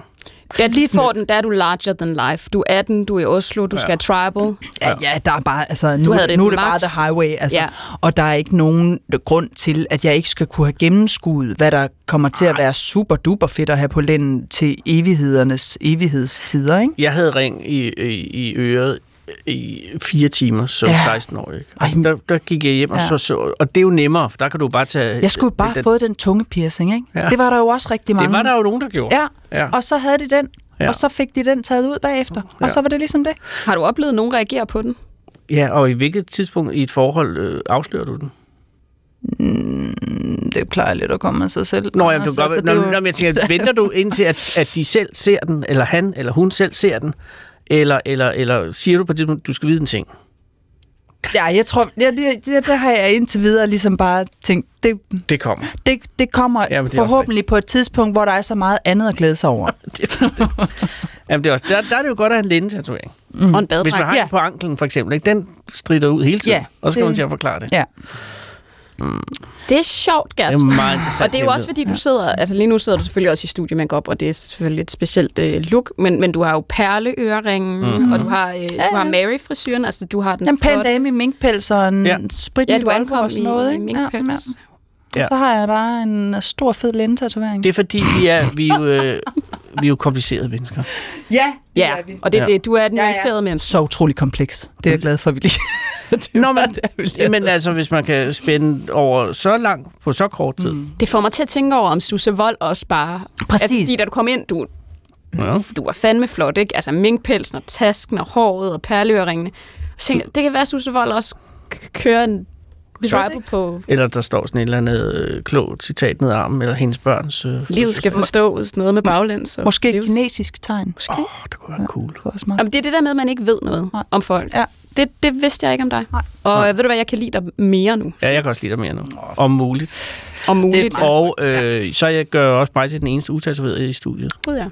Da du får den, der er du larger than life. Du er 18, du er i Oslo, du skal have tribal. Ja, ja, der er bare, altså, nu, det nu er det bare max. the highway, altså, Ja. ja. og der er ikke nogen grund til, at jeg ikke skal kunne have gennemskuet, hvad der kommer til at være super duper fedt at have på lænden til evighedernes evighedstider, ikke? Jeg havde ring i, i, i øret i fire timer som Ja. 16 år. Ikke? Altså, der, der gik jeg hjem, og, Ja. så, så, og det er jo nemmere, for der kan du bare tage... Jeg skulle jo bare have den, fået den tunge piercing, ikke? Ja. Det var der jo også rigtig mange. Det var der jo nogen, der gjorde. Ja, Ja. og så havde de den, Ja. og så fik de den taget ud bagefter, Ja. og så var det ligesom det. Har du oplevet, at nogen reagerer på den? ja, og i hvilket tidspunkt i et forhold øh, afslører du den? Mm, Det plejer lidt at komme af sig selv. Nå, jeg kan godt... altså, Nå, jo- nå, men jeg tænker, venter du indtil, at, at de selv ser den, eller han eller hun selv ser den, eller, eller, eller siger du på det tidspunkt, du skal vide en ting? Ja, jeg tror, ja, det, det, det har jeg indtil videre ligesom bare tænkt, det, Det kommer. det, det kommer Ja, det forhåbentlig på et tidspunkt, hvor der er så meget andet at glæde sig over. <laughs> Jamen, det er også, der, der er det jo godt at have en lændetatovering. Mm. Og en Hvis man har Ja. på anklen, for eksempel, ikke? den strider ud hele tiden, Ja, og så skal det- man til at forklare det. Ja. Det er sjovt, Gert. Det er meget interessant. Og det er jo også, fordi du sidder, altså lige nu sidder du selvfølgelig også i studiemakeup, og det er selvfølgelig et specielt øh, look, men, men du har jo perleøringen, Mhm. mm-hmm. og du har, øh, du har Mary-frisyren, altså du har den En pæn flotte- dame i minkpels og en Ja. ja. sprit Ja, du ankom og sådan noget, i, i ikke? minkpels. Ja. Ja. Så har jeg bare en stor, fed lændetatovering. Det er fordi, vi er, vi er, jo, øh, vi er jo komplicerede mennesker. Ja, Ja, og det er Ja. det. Du er den Ja, ja. nuancerede menneske. Så utrolig kompleks. Det er jeg glad for, at vi lige... <laughs> det Nå, men, vi men altså, hvis man kan spænde over så langt på så kort tid. Mm. Det får mig til at tænke over, om Susse Vold også bare... Præcis. Altså, fordi da du kom ind, du, Ja. du var fandme flot, ikke? Altså minkpelsen og tasken og håret og perleøringene. Så tænkte, jeg, det kan være, at Susse Vold også kører en tribal på... Eller der står sådan et eller andet øh, klogt citat ned ad armen, eller hendes børns... Øh, Livet skal forstås, noget med baglæns. og Måske et livs- kinesisk tegn. Måske. Åh, oh, det kunne være cool. Det også meget. Jamen, det er det der med, at man ikke ved noget Nej. om folk. Ja. Det, det vidste jeg ikke om dig. Nej. Og ved du hvad, jeg kan lide dig mere nu, Ja, jeg kan også lide dig mere nu. Om muligt. om muligt. meget Og øh, så jeg gør også mig til den eneste utatoverede i studiet. Gud, ja.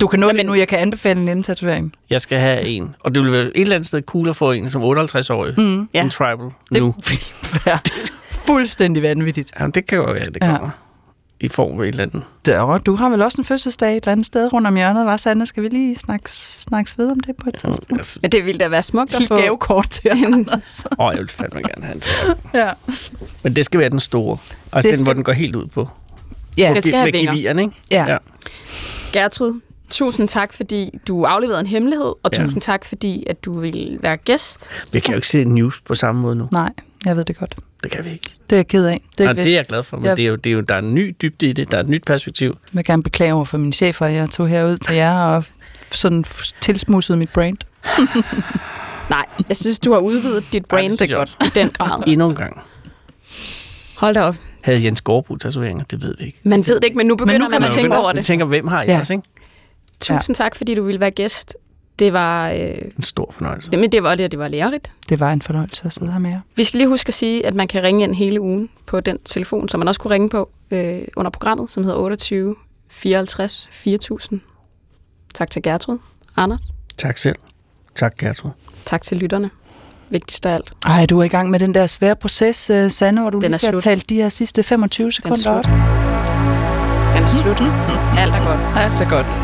Du kan nå Jamen- det nu. Jeg kan anbefale en lændetatovering. Jeg skal have en. Og det vil være et eller andet sted cool at få en som 58-årig. Mm. Ja. En tribal Det nu. vil være <laughs> fuldstændig vanvittigt. Jamen, det kan jo være, det Ja. kommer. I form af et eller andet. Der, du har vel også en fødselsdag et eller andet sted rundt om hjørnet, var Sande? Skal vi lige snakke, snakkes ved om det på et tidspunkt? Altså, Men det ville da være smukt at få... gavekort til Anders. åh, jeg vil fandme gerne have en tribal. <laughs> ja. Men det skal være den store. Altså Det den, skal- hvor den går helt ud på. Ja. Det skal have vinger. geviren, ikke? Ja. Ja. Gertrud, tusind tak, fordi du afleverede en hemmelighed, og Ja. tusind tak, fordi at du ville være gæst. Vi kan jo ikke se news på samme måde nu. Nej, jeg ved det godt. Det kan vi ikke. Det er jeg ked af. Det, Det, er Nej, det er jeg glad for, men Ja. det er jo, det er jo, der er en ny dybde i det. Der er et nyt perspektiv. Jeg vil gerne beklage over for mine chefer, at jeg tog herud til jer og sådan tilsmussede mit brand. <laughs> Nej, jeg synes, du har udvidet dit brand synes jeg også. i den grad. <laughs> Endnu en gang. Hold da op. Havde Jens Gårdbo tatoveringer? Det ved vi ikke. Man ved det ikke, men nu begynder nu man, kan at man tænke over Jeg det. tænker, hvem har jeg Ja. også, ikke? Tusind tak, fordi du ville være gæst. Det var, øh, En stor fornøjelse. jamen, det var det, og det var lærerigt. Det var en fornøjelse at sidde her med jer. Vi skal lige huske at sige, at man kan ringe ind hele ugen på den telefon, som man også kunne ringe på øh, under programmet, som hedder 28 54 4000. Tak til Gertrud. Anders. Tak selv. Tak, Gertrud. Tak til lytterne. Vigtigst af alt. Ej, du er i gang med den der svære proces, uh, Sanne, hvor du Den lige er skal slut. talt de her sidste 25 sekunder slut. op. Den er slut. <laughs> Alt er godt. Ja, det er godt.